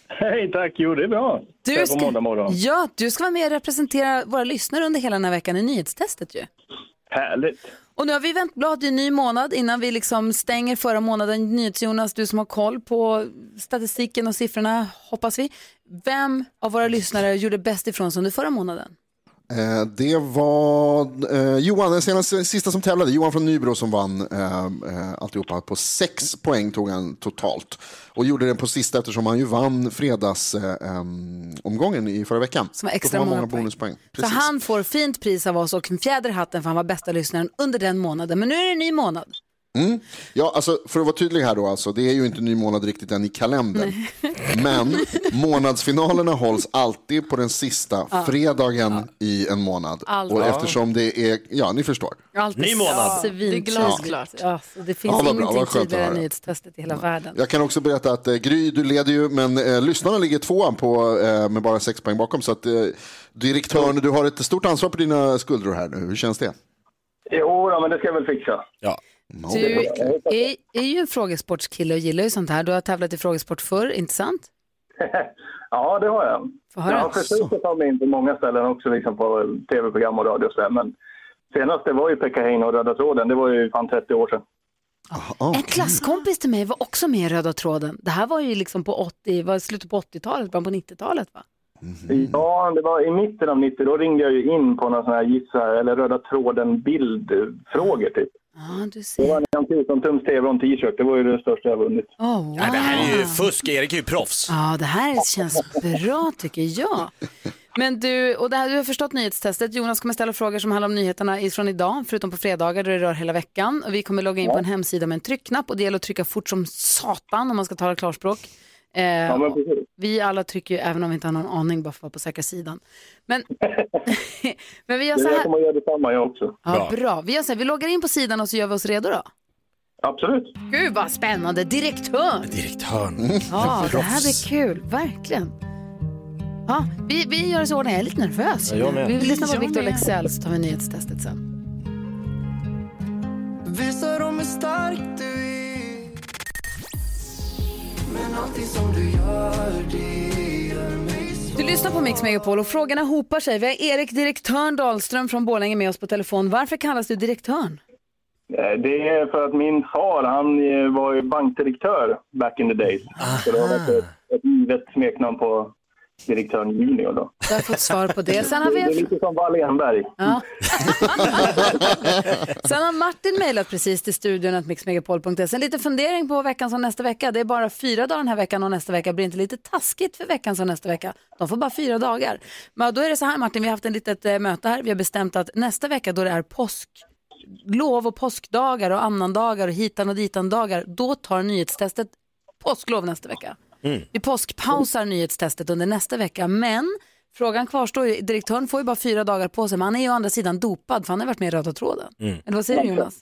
Hej, tack. Jo, det är bra. Du ska... Ja, du ska vara med och representera våra lyssnare under hela den här veckan i nyhetstestet ju. Härligt. Och nu har vi vänt blad i en ny månad innan vi liksom stänger förra månaden. NyhetsJonas, du som har koll på statistiken och siffrorna hoppas vi. Vem av våra lyssnare gjorde bäst ifrån sig under förra månaden? Eh, Det var eh, Johan, den senaste, sista som tävlade, Johan från Nybro som vann eh, eh, alltihopa. På sex poäng tog han totalt. Och gjorde det på sista eftersom han ju vann fredagsomgången i förra veckan. Som var extra många många poäng. bonuspoäng. Så Precis. han får fint pris av oss och en fjäder i hatten för han var bästa lyssnaren under den månaden. Men nu är det en ny månad. Mm. Ja, alltså, för att vara tydlig här då, alltså, det är ju inte ny månad riktigt än i kalendern. Men månadsfinalerna hålls alltid på den sista Ja. fredagen i en månad. Alltid. Och Ja. eftersom det är, ja ni förstår. Alltid Ny månad. Svintydligt. Det är glasklart. Ja, så det finns Ja, vad bra, ingenting vad höra. nyhetstestet i hela världen. Jag kan också berätta att eh, Gry, du leder ju, men eh, lyssnarna ligger tvåan på, eh, med bara sex poäng bakom. Så att eh, direktören, du har ett stort ansvar på dina skuldror här nu. Hur känns det? Jo, då, men det ska jag väl fixa. Ja. Du är, är ju en frågesportskille och gillar ju sånt här. Du har tävlat i frågesport förr, inte sant? Ja, det har jag. Jag har försökt att ta mig in på många ställen också, liksom på tv-program och radio och sådär. Men senast det var ju Pekka Heino och Röda tråden. Det var ju fan 30 år sedan. En klasskompis till mig var också med i Röda tråden. Det här var ju liksom på 80, var slutet på 80-talet, början på 90-talet va? Ja, det var i mitten av 90. Då ringde jag ju in på någon sån här gissa eller Röda tråden bildfrågor typ. Ja, du Det var en 14 tums tv och en t-shirt. Det var ju det största jag vunnit. Oh, wow. Nej, det här är ju fusk, Erik är ju proffs. Ja, det här känns bra tycker jag. Men du, och det här, du har förstått nyhetstestet. Jonas kommer ställa frågor som handlar om nyheterna från idag, förutom på fredagar då det rör hela veckan. Och vi kommer logga in på en hemsida med en tryckknapp och det gäller att trycka fort som satan om man ska tala klarspråk. Eh, Ja, vi alla trycker ju även om vi inte har någon aning bara för att vara på säkra sidan. Men, men vi gör så här. kommer att göra detsamma jag också. Ja, bra. Vi gör så här, vi loggar in på sidan och så gör vi oss redo då. Absolut. Gud vad spännande, direktör. Direktören. Ja, det här blir kul, verkligen. Ja, vi, vi gör oss i ordning, jag är lite nervös. Ja. Vi lyssnar på Victor med. Lexell så tar vi nyhetstestet sen. Visa dem hur stark du är Allting som du gör, det gör mig Du lyssnar på Mix Megapol och frågorna hopar sig. Vi har Erik Direktörn Dahlström från Borlänge med oss på telefon. Varför kallas du direktörn? Eh, Det är för att min far, han eh, var ju bankdirektör back in the days. Så det var ett, ett givet smeknamn på direktören Junior då. Du har fått svar på det. Sen har Det är vi... lite som Wallenberg. Ja. Sen har Martin mejlat precis till studion att mixmegapol.se. En liten fundering på veckan som nästa vecka. Det är bara fyra dagar den här veckan och nästa vecka blir inte lite taskigt för veckan som nästa vecka. De får bara fyra dagar. Men då är det så här Martin, vi har haft ett litet eh, möte här. Vi har bestämt att nästa vecka då det är påsklov och påskdagar och annandagar och hitan och ditan-dagar, då tar nyhetstestet påsklov nästa vecka. Vi påskpausar nyhetstestet under nästa vecka, men frågan kvarstår ju. Direktören får ju bara fyra dagar på sig, men han är ju å andra sidan dopad för han har varit med i Röda tråden. Eller vad säger du Jonas?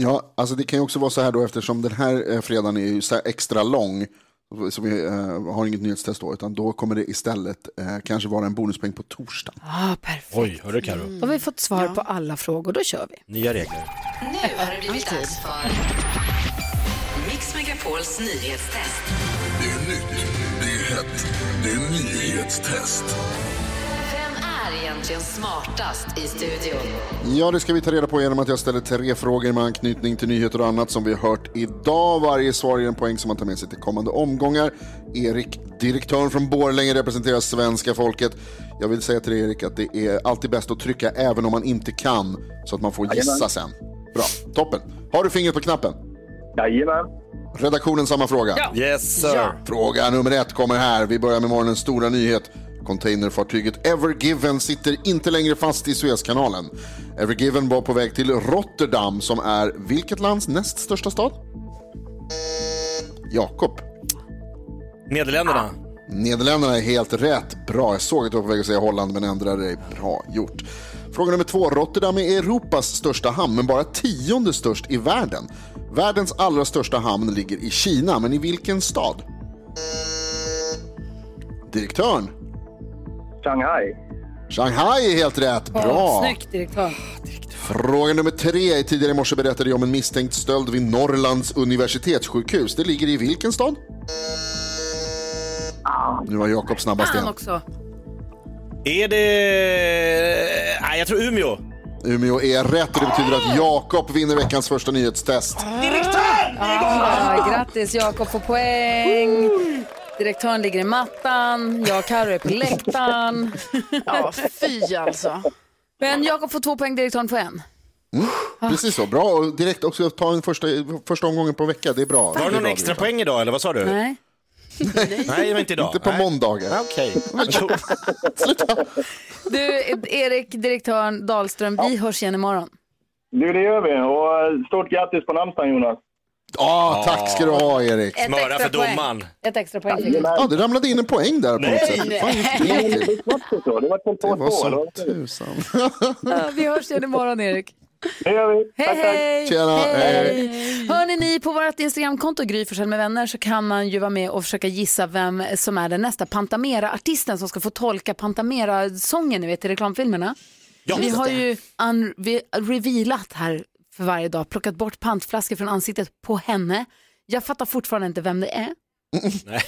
Ja, alltså det kan ju också vara så här då eftersom den här eh, fredagen är ju så här extra lång. Så vi eh, har inget nyhetstest då, utan då kommer det istället eh, kanske vara en bonuspeng på torsdag. Ah, perfekt. Oj, hörru Karo. Då har vi fått svar på alla frågor, då kör vi. Nya regler. Nu har det blivit dags för Mix Megapols nyhetstest. Det är nytt, det är hett, det är nyhetstest. Vem är egentligen smartast i studion? Ja, det ska vi ta reda på genom att jag ställer tre frågor med anknytning till nyheter och annat som vi har hört idag. Varje svar ger en poäng som man tar med sig till kommande omgångar. Erik, direktören från Borlänge, representerar svenska folket. Jag vill säga till dig Erik att det är alltid bäst att trycka även om man inte kan, så att man får gissa sen. Bra, toppen. Har du fingret på knappen? Jajamän. Redaktionen samma fråga. Ja. Yes sir. Fråga nummer ett kommer här. Vi börjar med morgonens stora nyhet. Containerfartyget Ever Given sitter inte längre fast i Suezkanalen. Ever Given var på väg till Rotterdam som är vilket lands näst största stad? Jakob. Nederländerna. Nederländerna är helt rätt. Bra. Jag såg att du var på väg att säga Holland men ändrade dig. Bra gjort. Fråga nummer två. Rotterdam är Europas största hamn men bara tionde störst i världen. Världens allra största hamn ligger i Kina, men i vilken stad? Direktören. Shanghai. Shanghai är helt rätt. Bra. Åh, snyggt, direktör. Fråga nummer tre. Tidigare i morse berättade jag om en misstänkt stöld vid Norrlands universitetssjukhus. Det ligger i vilken stad? Nu var Jakob snabbast Han igen. också. Är det... Nej, jag tror Umeå. Umeå är rätt och det betyder att Jakob vinner veckans första nyhetstest. Ah, grattis, Jakob får poäng. Direktören ligger i mattan. Jag och Carro är på läktaren. Ja, fy alltså. Men Jakob får två poäng, direktören får en. Mm, precis så. Bra. Och direkt också ta en första, första omgången på en vecka. Det är bra. Var det någon extra poäng idag eller vad sa du? Nej. Nej, det var inte idag. Inte på Nej. måndagar. Okej. Du, Erik, direktören Dahlström, vi hörs igen imorgon. Du, det gör vi. Och eh, stort grattis på namnsdagen, Jonas. Ja, tack ska du ha Erik. Ett extra poäng. Ett extra poäng fick du. Ja, det ramlade in en poäng där på något sätt. Fan, det Nej. Det var på Det var som tusan. Ja, vi hörs igen imorgon, Erik. Det gör vi. Hej, Tack, tack. hej! Tjena, hej. Hörni, ni på vårt Instagramkonto Gry Forssell med vänner så kan man ju vara med och försöka gissa vem som är den nästa Pantamera-artisten som ska få tolka Pantamera-sången ni vet i reklamfilmerna. Ja, vi har det. ju un- vi revealat här för varje dag, plockat bort pantflaskor från ansiktet på henne. Jag fattar fortfarande inte vem det är.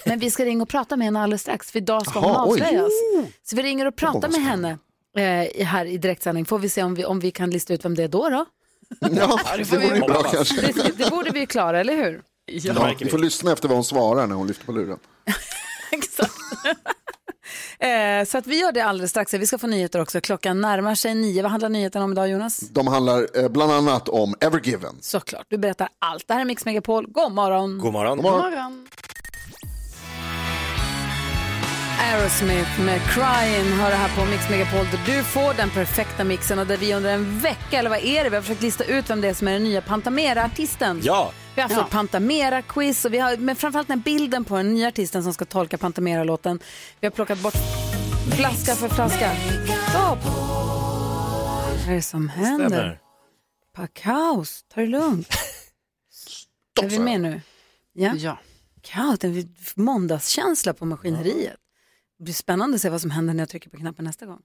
Men vi ska ringa och prata med henne alldeles strax för idag ska hon Jaha, oj. avslöjas. Så vi ringer och pratar med henne eh, här i direktsändning. Får vi se om vi, om vi kan lista ut vem det är då. då? Ja, det vore ju bra kanske. Det, det borde vi ju klara, eller hur? Ja, vi får lyssna efter vad hon svarar när hon lyfter på luren. Eh, så att vi gör det alldeles strax. Vi ska få nyheter också. Klockan närmar sig nio. Vad handlar nyheterna om idag, Jonas? De handlar eh, bland annat om Evergiven. Såklart, du berättar allt. Det här är Mix Megapol. God morgon! God morgon. God morgon. Aerosmith med Crying hör det här på Mix Megapol där du får den perfekta mixen och där vi under en vecka, eller vad är det, vi har försökt lista ut vem det är som är den nya Pantamera-artisten. Ja. Vi har haft ett Pantamera-quiz och vi har, men framförallt den bilden på den nya artisten som ska tolka Pantamera-låten. Vi har plockat bort flaska för flaska. Stopp! Vad är det som händer? Stämmer. Kaos, ta det lugnt. är vi med nu? Ja. Ja. Kaos, det är måndagskänsla på maskineriet. Det blir spännande att se vad som händer när jag trycker på knappen nästa gång.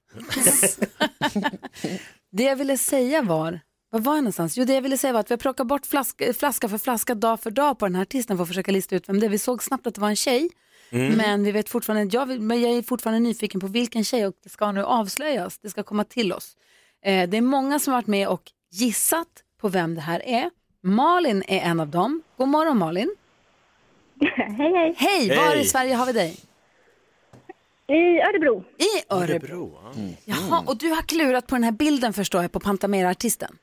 det jag ville säga var, var var jag någonstans? Jo, det jag ville säga var att vi har plockat bort flaska, flaska för flaska dag för dag på den här artisten för att försöka lista ut vem det är. Vi såg snabbt att det var en tjej, Mm. men vi vet fortfarande, jag, vill, men jag är fortfarande nyfiken på vilken tjej och det ska nu avslöjas. Det ska komma till oss. Eh, det är många som har varit med och gissat på vem det här är. Malin är en av dem. God morgon Malin. hej, hej. Hej, var Hej. i Sverige har vi dig? I Örebro. I Örebro. Jaha, och du har klurat på den här bilden förstår jag, på Pantamera-artisten.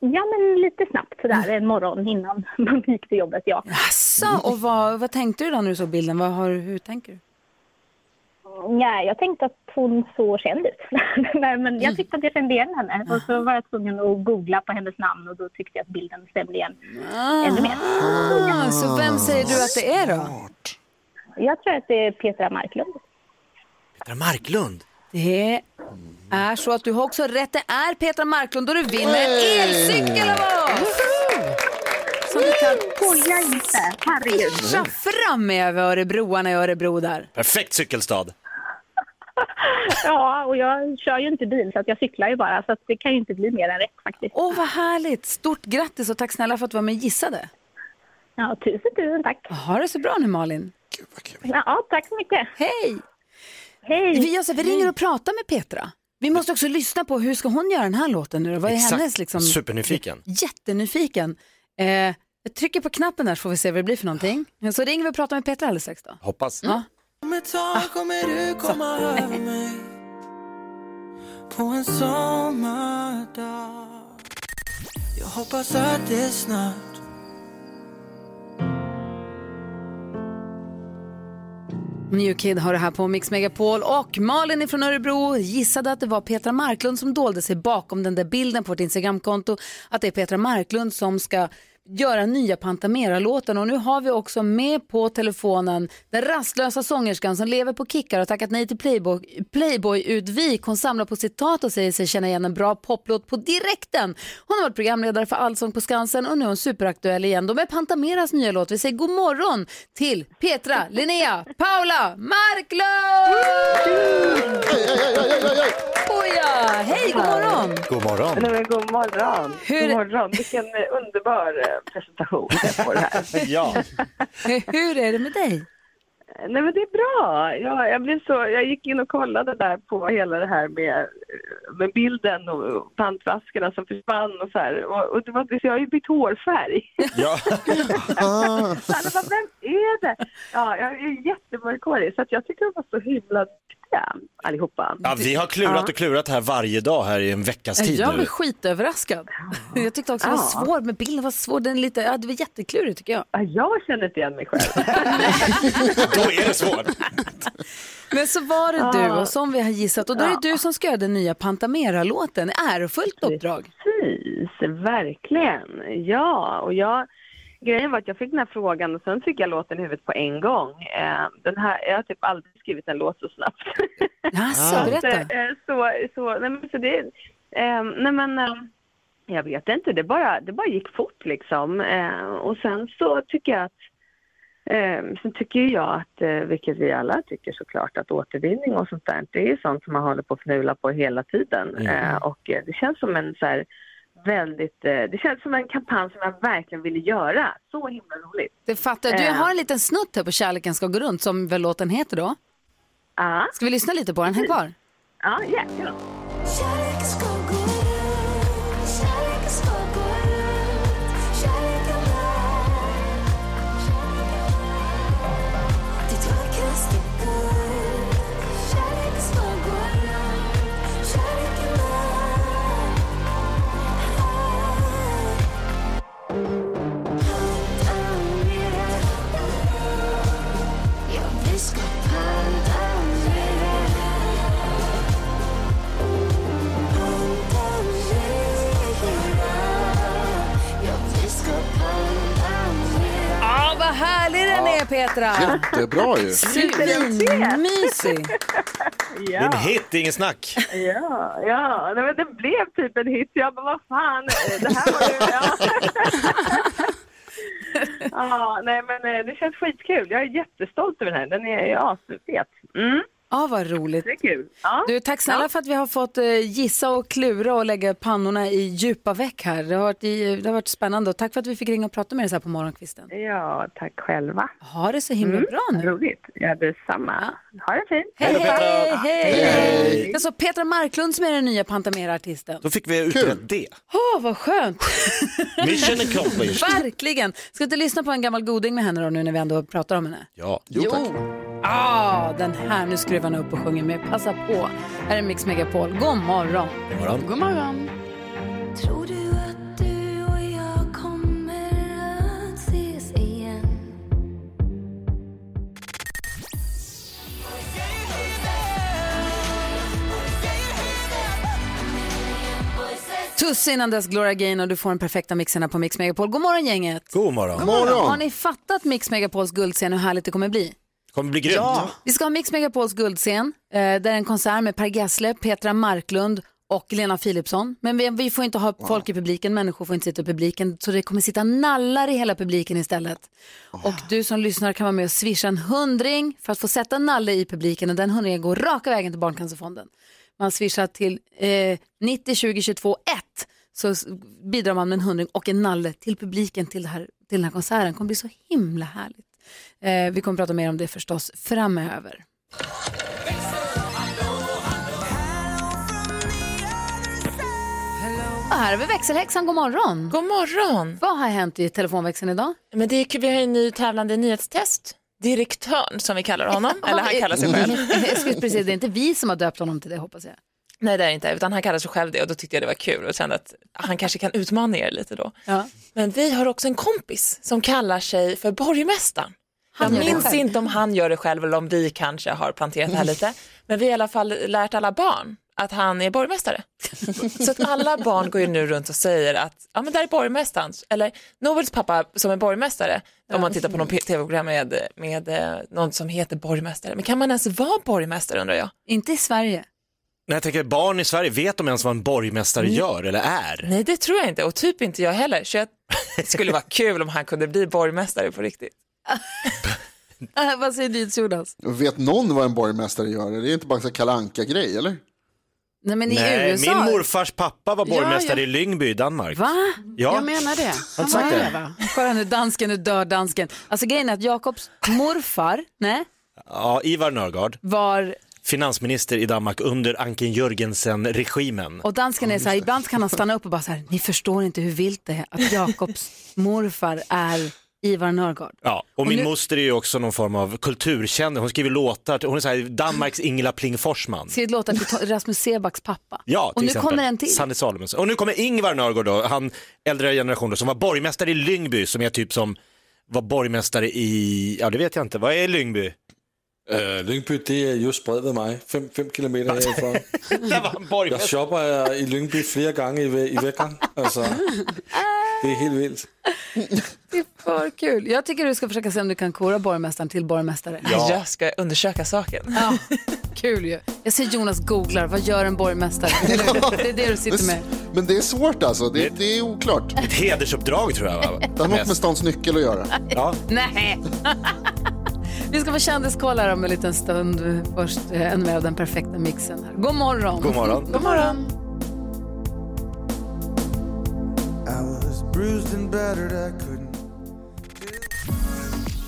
Ja, men lite snabbt sådär en morgon innan man gick till jobbet, ja. Jaså, och vad, vad tänkte du då när du såg bilden? Vad har, hur tänker du? Nej, jag tänkte att hon såg känd ut. Nej, men jag tyckte att jag kände igen henne. Och så var jag tvungen att googla på hennes namn och då tyckte jag att bilden stämde igen ännu mer. Ah, så vem säger du att det är då? Jag tror att det är Petra Marklund. Petra Marklund. Det är så att du har också rätt. Det är Petra Marklund och du vinner en elcykel av oss! Som du kan Skoja inte, herregud. pusha fram med över örebroarna i Örebro där. Perfekt cykelstad. Ja, och jag kör ju inte bil så att jag cyklar ju bara. Så att det kan ju inte bli mer än rätt faktiskt. Åh, vad härligt! Stort grattis och tack snälla för att du var med och gissade. Ja, tusen, tusen tack. Ha det så bra nu Malin. Ja, tack så mycket. Hej! Hej. Vi, alltså, vi ringer och pratar med Petra. Vi måste också lyssna på hur ska hon göra den här låten nu då? Vad är Exakt. hennes liksom? Supernyfiken. Jättenyfiken. Eh, jag trycker på knappen där så får vi se vad det blir för någonting. Så ringer vi och pratar med Petra alldeles strax då. Hoppas. Ja. Om ett tag kommer du komma över mig På en sommardag Jag hoppas att det är snart New Kid har det här på Mix Megapol och Malin från Örebro gissade att det var Petra Marklund som dolde sig bakom den där bilden på vårt Instagramkonto. Att det är Petra Marklund som ska göra nya Pantamera-låten och nu har vi också med på telefonen den rastlösa sångerskan som lever på kickar och tackat nej till Playboy, Playboy-utvik. Hon samlar på citat och säger sig känna igen en bra poplåt på direkten. Hon har varit programledare för Allsång på Skansen och nu är hon superaktuell igen. De är Pantameras nya låt. Vi säger god morgon till Petra, Linnea, Paula Marklund! Oh ja, hej, god morgon! God morgon. Nej, men god morgon. Hur- God morgon. Vilken eh, underbar eh, presentation jag får här. ja. Hur, är det med dig? Nej men det är bra. Jag, jag, blev så, jag gick in och kollade där på hela det här med, med bilden och pantflaskorna som försvann och så här. Och, och det var, så jag har ju bytt hårfärg. Ja. Så alla bara, vem är det? Ja, jag är jättemörkhårig så att jag tycker de var så himla duktiga allihopa. Ja, vi har klurat och klurat här varje dag här i en veckas tid Jag blev skitöverraskad. Jag tyckte också det var Ja. svårt med bilden, var svår, den lite, ja, det var jätteklurigt tycker jag. Ja, jag känner inte igen mig själv. Då är det svårt. Men så var det Ja. du och som vi har gissat och då är det du som ska göra den nya Pantamera-låten. Ärofullt uppdrag. Precis, verkligen. Ja, och jag, grejen var att jag fick den här frågan och sen fick jag låten i huvudet på en gång. Eh, den här, jag har typ aldrig skrivit en låt så snabbt. Jaså, Så, berätta. eh, så, så, nej men så det, eh, nej men eh, jag vet inte, det bara, det bara gick fort liksom. Eh, och sen så tycker jag att sen tycker jag att, vilket vi alla tycker såklart, att återvinning och sånt där, det är ju sånt som man håller på att fnula på hela tiden. Mm. Och det känns som en så här väldigt, eh, det känns som en kampanj som jag verkligen ville göra. Så himla roligt. Det fattar jag. Du, jag har en liten snutt här på Kärleken ska gå runt som väl låten heter då. Ja. Ska vi lyssna lite på den? Häng kvar. Ja, jättekul. Kärleken ska gå är Petra! Jättebra ju. Svinmysig! Det är en hit, det är ingen snack. Ja, ja. Nej, men det blev typ en hit. Jag bara, vad fan, det här var ju... Ja. ja, nej men eh, det känns skitkul. Jag är jättestolt över den här. Den är ju asfet. Mm. Ja, vad roligt. Det är kul. Ja. Du, tack snälla Ja. för att vi har fått eh, gissa och klura och lägga pannorna i djupa veck här. Det har, varit, i, det har varit spännande och tack för att vi fick ringa och prata med dig så här på morgonkvisten. Ja, tack själva. Ha det så himla Mm, bra nu. Roligt. Ja, detsamma. Ha det fint. Hej, hej, hej! Hej. Det är alltså Petra Marklund som är den nya Pantamera-artisten. Då fick vi utrett det. Åh, vad skönt! Mission accomplished. Verkligen! Ska inte lyssna på en gammal goding med henne då nu när vi ändå pratar om henne? Ja, Jo, Ah, den här, nu skruvar han upp och sjunger med. Passa på. Här är Mix Megapol. God morgon. God morgon. God morgon. Tror du att du och jag kommer att ses igen? Tuss innan dess Gloria Gaynor. Du får den perfekta mixen här på Mix Megapol. God morgon gänget. God morgon. God morgon. Har ni fattat Mix Megapols guldscen hur härligt det kommer bli? Kommer bli grymt. Vi ska ha Mix Megapols guldscen. Eh, där är en konsert med Per Gessle, Petra Marklund och Lena Philipsson. Men vi, vi får inte ha folk i publiken, människor får inte sitta i publiken. Så det kommer sitta nallar i hela publiken istället. Och du som lyssnar kan vara med och swisha en hundring för att få sätta en nalle i publiken. Och den hundringen går raka vägen till Barncancerfonden. Man swishar till eh, 90 20 22 1 så bidrar man med en hundring och en nalle till publiken till, det här, till den här konserten. Det kommer bli så himla härligt. Eh, vi kommer prata mer om det förstås framöver. Och här har vi växelhäxan, god morgon. God morgon. Vad har hänt i telefonväxeln idag? Men det är, vi har en ny tävlande i nyhetstest. Direktörn, som vi kallar honom, eller han kallar sig själv. Precis, det är inte vi som har döpt honom till det hoppas jag. Nej det är inte, utan han kallar sig själv det och då tyckte jag det var kul och kände att han kanske kan utmana er lite då. Ja. Men vi har också en kompis som kallar sig för borgmästaren. Han jag minns inte om han gör det själv eller om vi kanske har planterat det här lite. Men vi har i alla fall lärt alla barn att han är borgmästare. Så att alla barn går ju nu runt och säger att ja, men där är borgmästaren. Eller Nobels pappa som är borgmästare, om man tittar på någon tv-program med, med eh, någon som heter borgmästare. Men kan man ens vara borgmästare undrar jag? Inte i Sverige. Nej, jag tänker barn i Sverige, vet de ens vad en borgmästare Mm. gör eller är? Nej, det tror jag inte och typ inte jag heller. Så jag, det skulle vara kul om han kunde bli borgmästare på riktigt. Vad säger du Jonas? Vet någon vad en borgmästare gör? Det är inte bara en kalanka grej eller? Nej men i Nej, USA. min morfars pappa var Ja, borgmästare ja. i Lyngby i Danmark. Va? Ja. Jag menar det. Inte sagt det? Kolla nu dansken, nu dör dansken. Alltså grejen är att Jakobs morfar, nej, Ja, Ivar Nörgaard, var, finansminister i Danmark under Anken Jörgensen-regimen. och dansken är så här, ibland kan han stanna upp och bara så här, ni förstår inte hur vilt det är att Jakobs morfar är Ivar Nörgaard. Ja, och, Och min nu- moster är ju också någon form av kulturkännare. Hon skriver låtar, hon är så här, Danmarks Ingela Pling Forsman. Skrivit låtar till Rasmus Sebacks pappa. Ja, och nu exempel. kommer en till. Sanne Salomonsson. Och nu kommer Ingvar Nörgaard då, han äldre generation då, som var borgmästare i Lyngby, som är typ som var borgmästare i, ja det vet jag inte, vad är Lyngby? Uh, Lyngby, det är just bredvid mig, fem, fem kilometer härifrån. Där var han borgmästare. Jag shoppar i Lyngby flera gånger i, i veckan. Alltså, det är helt vilt. Det är för kul. Jag tycker du ska försöka se om du kan kora borgmästaren till borgmästare. Jag ska undersöka saken. Ja, kul ju. Jag ser Jonas googlar, vad gör en borgmästare? Det är det du sitter med. Men det är svårt alltså, det, det är oklart. Ett hedersuppdrag tror jag. Va? Det har något med stans nyckel att göra. Ja. Nej. Vi ska få kändiskoll här om en liten stund. Först eh, ännu mer av den perfekta mixen. Här. God morgon. God morgon. God morgon.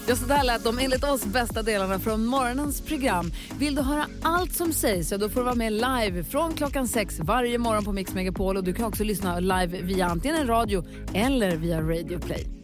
Ja, så där lät de enligt oss bästa delarna från morgonens program. Vill du höra allt som sägs så då får du vara med live från klockan sex varje morgon på Mix Megapol. Och du kan också lyssna live via antingen en radio eller via Radio Play.